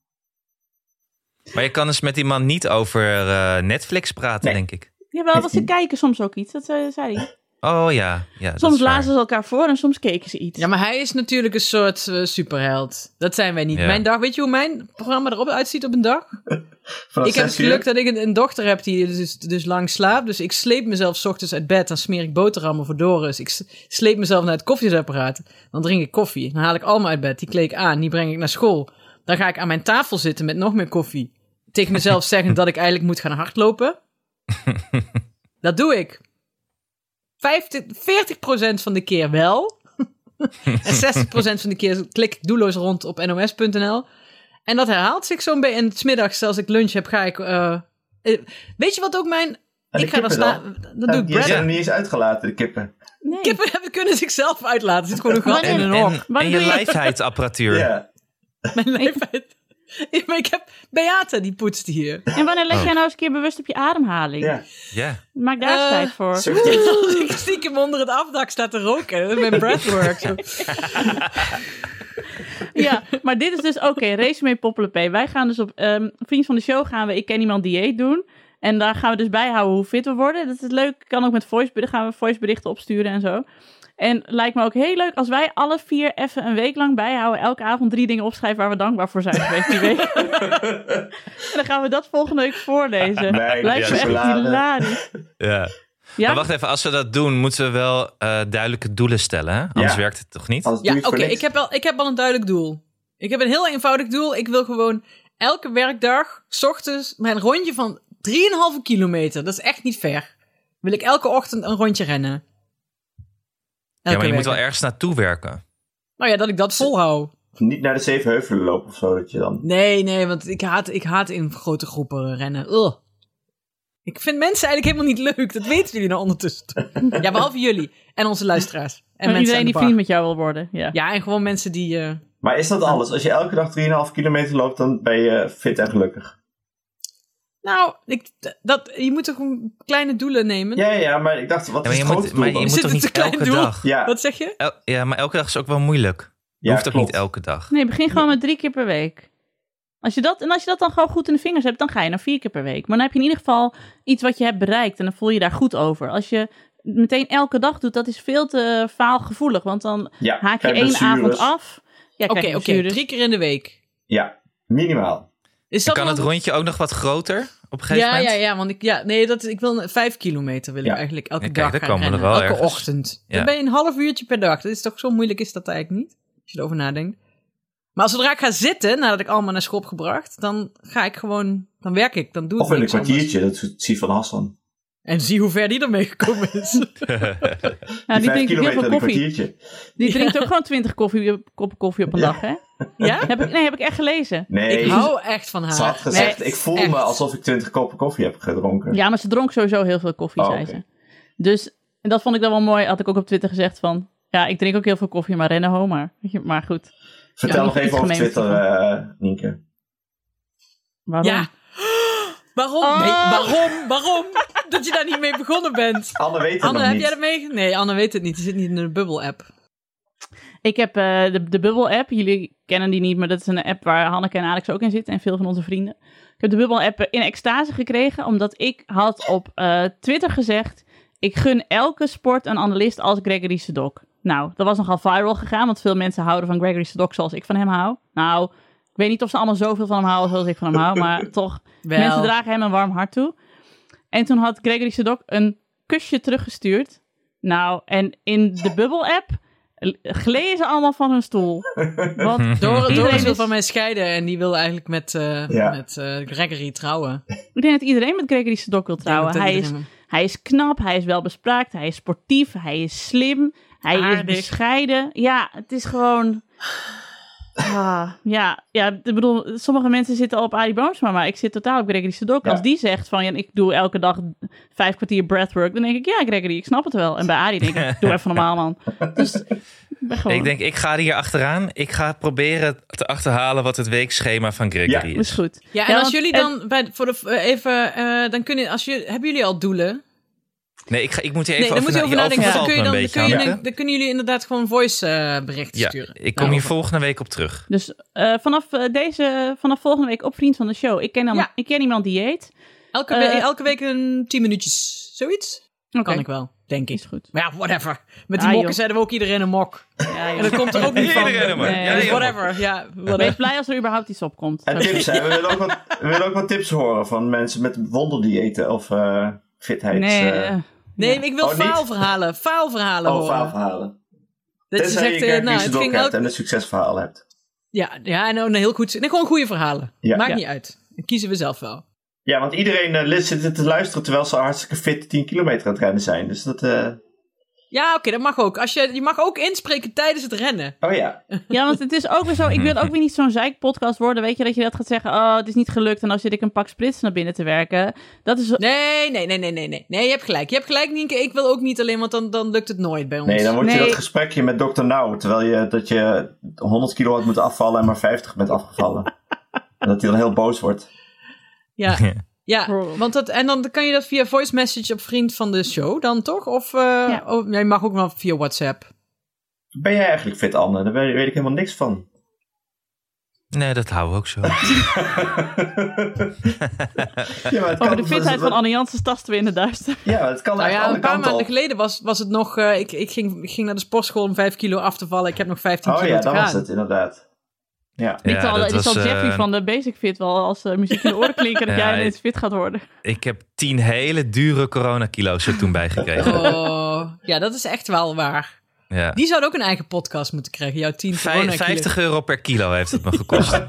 Maar je kan dus met die man niet over eh, Netflix praten, Nee. denk ik. Jawel, want ze kijken soms ook iets. Dat eh, zei hij. Oh ja, ja Soms lazen ze elkaar voor en soms keken ze iets. Ja, maar hij is natuurlijk een soort eh, superheld. Dat zijn wij niet. Ja. Mijn dag, weet je hoe mijn programma erop uitziet op een dag? Vanaf ik heb het geluk dat ik een, een dochter heb die dus, dus lang slaapt. Dus ik sleep mezelf 's ochtends uit bed. Dan smeer ik boterhammen voor Doris. Ik sleep mezelf naar het koffiezetapparaat. Dan drink ik koffie. Dan haal ik allemaal uit bed. Die kleed ik aan. Die breng ik naar school. Dan ga ik aan mijn tafel zitten met nog meer koffie. Tegen mezelf zeggen dat ik eigenlijk moet gaan hardlopen. Dat doe ik. 50, 40% van de keer wel. en 60% van de keer klik ik doelloos rond op nos.nl. En dat herhaalt zich zo'n beetje. En 's middags, als ik lunch heb, ga ik... eh, eh, weet je wat ook mijn... En ik ga dan staan... Die Brad. zijn er niet eens uitgelaten, de kippen. Nee. Kippen hebben, kunnen zichzelf uitlaten. Er zit gewoon een gat in En- een En, hok. En je doe je? lijfheidsapparatuur. Ja. Mijn leeftijd. Ja, maar ik heb Beate, die poetst hier. En wanneer let Oh. jij nou eens een keer bewust op je ademhaling? ja. Ja. Maak daar eens Eh, tijd voor. Als ik stiekem onder het afdak sta te roken. Met breathwork. Ja, maar dit is dus oké. resume Poppelepee. Wij gaan dus op ehm Vriend van de Show gaan we Ik Ken Iemand Dieet doen. En daar gaan we dus bijhouden hoe fit we worden. Dat is leuk. Kan ook met voiceberichten. Gaan we voiceberichten opsturen en zo. En lijkt me ook heel leuk als wij alle vier even een week lang bijhouden. Elke avond drie dingen opschrijven waar we dankbaar voor zijn geweest die week. en dan gaan we dat volgende week voorlezen. Nee, lijkt ja, me echt hilarisch. ja. Ja? Maar wacht even, als we dat doen, moeten we wel eh, duidelijke doelen stellen. Hè? Anders Ja. werkt het toch niet? Ja, oké. ik, heb al, ik heb al een duidelijk doel. Ik heb een heel eenvoudig doel. Ik wil gewoon elke werkdag, s ochtends, mijn rondje van 3,5 kilometer. Dat is echt niet ver. Wil ik elke ochtend een rondje rennen. Ja, maar je moet wel ergens naartoe werken. Nou ja, dat ik dat volhoud. Niet naar de zeven heuvelen lopen of zo, dat je dan... Nee, nee, want ik haat, ik haat in grote groepen rennen. Ugh. Ik vind mensen eigenlijk helemaal niet leuk. Dat weten jullie nou ondertussen. ja, behalve jullie. En onze luisteraars. En mensen iedereen die vriend met jou wil worden. Ja. Ja, en gewoon mensen die... eh, Maar is dat alles? Als je elke dag 3,5 kilometer loopt, dan ben je fit en gelukkig. Nou, ik, dat, je moet toch gewoon kleine doelen nemen. Ja, ja, maar ik dacht, wat Ja, is maar het je moet, maar je moet toch niet elke doel? dag? Ja, Wat zeg je? El- ja, maar elke dag is ook wel moeilijk. Je ja, hoeft ook klopt. niet elke dag. Nee, begin gewoon met drie keer per week. Als je dat, en als je dat dan gewoon goed in de vingers hebt, dan ga je naar vier keer per week. Maar dan heb je in ieder geval iets wat je hebt bereikt en dan voel je je daar goed over. Als je meteen elke dag doet, dat is veel te faalgevoelig. Want dan Ja, haak je één blessures. avond af. Ja, Oké, oké. Drie keer in de week. Ja, minimaal. Is dat kan het rondje ook nog wat groter op een gegeven ja, moment? ja, ja, want ik, ja, nee, dat, ik wil vijf kilometer wil ik Ja. eigenlijk elke Ja, kijk, dag gaan rennen. wel elke ergens. ochtend. Dan ben je een half uurtje per dag. Dat is toch zo moeilijk is dat eigenlijk niet? Als je erover nadenkt. Maar zodra ik ga zitten, nadat ik allemaal naar school heb gebracht, dan ga ik gewoon, dan werk ik, dan doe ik Of in een anders. kwartiertje, dat zie van Hassan. En zie hoe ver die ermee gekomen is. Ja, die drinkt ook heel veel koffie. Die drinkt ook gewoon twintig koffie, koppen koffie op een Ja. dag, hè? ja? Heb ik, nee, heb ik echt gelezen. Nee, Ik hou echt van haar. ze had gezegd, Nee, ik voel echt. me alsof ik 20 koppen koffie heb gedronken. Ja, maar ze dronk sowieso heel veel koffie, Oh, zei ze. Dus, en dat vond ik dan wel mooi, had ik ook op Twitter gezegd van... Ja, ik drink ook heel veel koffie, maar rennen ho maar. Maar goed, Vertel Ja, nog even over Twitter, eh Nienke. waarom? Ja. Waarom? Oh. Nee, waarom? Waarom? Dat je daar niet mee begonnen bent. Anne weet het Anne, nog heb niet. jij dat mee? Nee, Anne weet het niet. Die zit niet in de Bubble-app. Ik heb eh, de, de Bubble-app. Jullie kennen die niet, maar dat is een app waar Hanneke en Alex ook in zitten. En veel van onze vrienden. Ik heb de Bubble-app in extase gekregen, omdat ik had op eh, Twitter gezegd... Ik gun elke sport een analist als Gregory Sedok. Nou, dat was nogal viral gegaan, want veel mensen houden van Gregory Sedok zoals ik van hem hou. Nou, ik weet niet of ze allemaal zoveel van hem houden zoals ik van hem hou, maar toch, Wel. mensen dragen hem een warm hart toe. En toen had Gregory Sedok een kusje teruggestuurd. Nou, en in de Bubble-app gleden ze allemaal van hun stoel. Want Dor iedereen Doris wil van mij scheiden en die wil eigenlijk met, eh, Ja. met eh, Gregory trouwen. Ik denk dat iedereen met Gregory Sedok wil trouwen. Hij is, hij is knap, hij is welbespraakt, hij is sportief, hij is slim, hij Aardig. is bescheiden. Ja, het is gewoon... Ah, ja, ja, ik bedoel, sommige mensen zitten al op Arie Boomsma, maar ik zit totaal op Gregory Sedok. Ja. Als die zegt van, ja, ik doe elke dag vijf kwartier breathwork, dan denk ik, ja, Gregory, ik snap het wel. En bij Arie denk ik, doe even normaal, man. Dus, ik ben gewoon... Ik denk, ik ga hier achteraan. Ik ga proberen te achterhalen wat het weekschema van Gregory Ja, dat is. is goed. Ja, en Ja, als jullie en- dan bij, voor de, even, eh, dan kunnen, als je, hebben jullie al doelen? Nee, ik, ga, ik moet hier Nee, even dan moet je over nadenken. overvalt Dan, kun je dan, dan, kun je, dan, dan kunnen jullie inderdaad gewoon voice eh, berichten Ja, sturen. ik kom Nou, hier volgende week op terug. Dus eh, vanaf, eh, deze, vanaf volgende week op Vriend van de Show. Ik ken, dan, Ja. ik ken iemand die eet. Elke, we- elke week een tien minuutjes, zoiets? Oké, Kan ik wel, denk ik. is goed. Maar ja, whatever. Met die Ah, mokken joh. zetten we ook iedereen een mok. Ja, En dat komt er ook niet van. Iedereen een mok. Nee, Ja, Dus ja, whatever, ja. Wees whatever. blij als er überhaupt iets opkomt. En tips, hè. We willen ook wat, we willen ook wat tips horen van mensen met wonderdiëten of eh fitheid. Nee, eh, eh, Nee, Ja. ik wil Oh, faalverhalen. Faalverhalen oh, horen. faalverhalen. Dat je Tenzij zegt, je eh, nou, het ging hebt elk... en een succesverhaal hebt. Ja, ja en een heel goed... Nee, gewoon goede verhalen. Ja. Maakt Ja. niet uit. Dat kiezen we zelf wel. Ja, want iedereen eh, zit te luisteren terwijl ze hartstikke fit 10 kilometer aan het rennen zijn. Dus dat, eh, Ja, oké, dat mag ook. Als je, je mag ook inspreken tijdens het rennen. Oh ja. Ja, want het is ook weer zo. Ik wil ook weer niet zo'n zeikpodcast worden. Weet je dat je dat gaat zeggen? Oh, het is niet gelukt. En dan zit ik een pak sprits naar binnen te werken. Dat is. Nee, nee, nee, nee, nee, nee. Nee, je hebt gelijk. Je hebt gelijk, Nienke. Ik wil ook niet alleen, want dan, dan lukt het nooit bij ons. Nee, dan wordt je Nee. dat gesprekje met dokter Nauw, terwijl je dat je 100 kilo had moeten afvallen en maar 50 bent afgevallen. en dat hij dan heel boos wordt. Ja, ja want dat, en dan kan je dat via voice message op vriend van de show dan toch? Of eh, Ja. oh, jij mag ook wel via WhatsApp. Ben jij eigenlijk fit, Anne? Daar weet, weet ik helemaal niks van. Nee, dat houden we ook zo. Ja, maar Over de fitheid van Anne Jansen tasten we in de duister. Ja, het kan Nou ja, een paar maanden op. geleden was, was het nog... eh, ik, ik, ging, ik ging naar de sportschool om 5 kilo af te vallen. Ik heb nog 15 Oh kilo ja, te dat gaan. was het, inderdaad. Ja. ik zal, dat ik zal was, Jeffrey eh, van de Basic Fit wel als eh, muziek in de oren klinken dat Ja, jij ineens fit gaat worden. Ik heb tien hele dure coronakilo's er toen bijgekregen. Oh, ja, dat is echt wel waar. Ja. Die zouden ook een eigen podcast moeten krijgen. Jouw 10 Vij- corona 50 euro per kilo heeft het me gekost.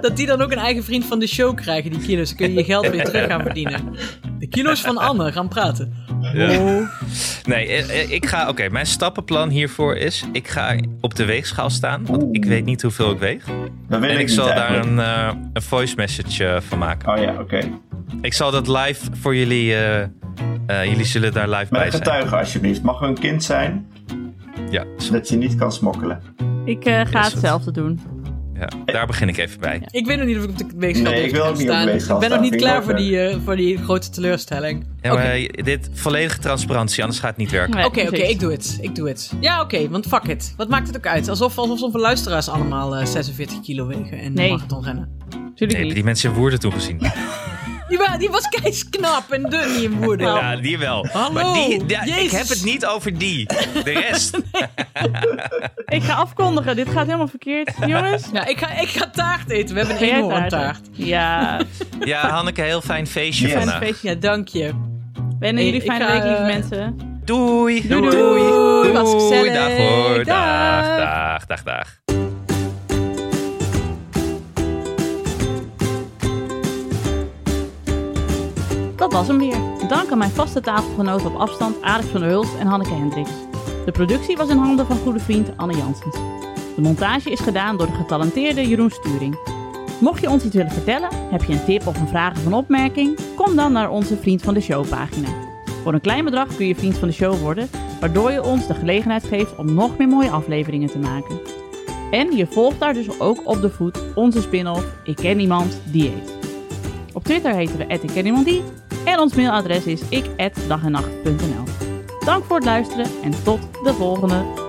Dat die dan ook een eigen vriend van de show krijgen, die kilo's. Dan kun je je geld weer terug gaan verdienen. De kilo's van Anne gaan praten. Oh. Nee, eh, eh, ik ga. Oké, mijn stappenplan hiervoor is: ik ga op de weegschaal staan. Want ik weet niet hoeveel ik weeg. Dat weet En ik zal daar een, eh, een voice message van maken. Oh ja, oké. Ik zal dat live voor jullie. eh, eh, jullie zullen daar live Met bij zijn. getuige alsjeblieft. Mag er een kind zijn, Ja, zodat je niet kan smokkelen. Ik eh, ga hetzelfde doen. ja, daar begin ik even bij. Ik weet nog niet of ik op de weegschaal Nee, ik wil ook niet staan. Ik ben nog niet klaar ook voor die, eh, voor die grote teleurstelling. Ja, Oké. maar dit volledige transparantie, anders gaat het niet werken. Nee, Oké, oké, ik doe het. Ik doe het. Ja, oké, want fuck it. Wat maakt het ook uit? Alsof, alsof onze luisteraars allemaal eh, 46 kilo wegen en Nee. marathon rennen. Tuurlijk Nee, niet. die mensen in Woerden Die, wa- die was knap en dun in woede. Ja, die wel. Hallo, maar die, ja, ik heb het niet over die. De rest. Ik ga afkondigen. Dit gaat helemaal verkeerd. Jongens. Ja, ik ga, ik ga taart eten. We hebben een eenhoorntaart. Ja, Ja, Hanneke, heel fijn feestje Yes. fijn vandaag. feestje. Ja, dank je. Wennen jullie fijne ga, week, lieve eh, mensen. Doei. Doei, doei. Was gezellig. Dag hoor. Dag. Dag, dag, dag, Dat was hem weer. Dank aan mijn vaste tafelgenoten op afstand Alex van der Hulst en Hanneke Hendricks. De productie was in handen van goede vriend Anne Janssens. De montage is gedaan door de getalenteerde Jeroen Sturing. Mocht je ons iets willen vertellen, heb je een tip of een vraag of een opmerking, kom dan naar onze Vriend van de Show pagina. Voor een klein bedrag kun je Vriend van de Show worden, waardoor je ons de gelegenheid geeft om nog meer mooie afleveringen te maken. En je volgt daar dus ook op de voet onze spin-off Ik Ken Die Eet. Op Twitter heten we Ik Ken Iemand Die en ons mailadres is ik@dagennacht.nl. Dank voor het luisteren en tot de volgende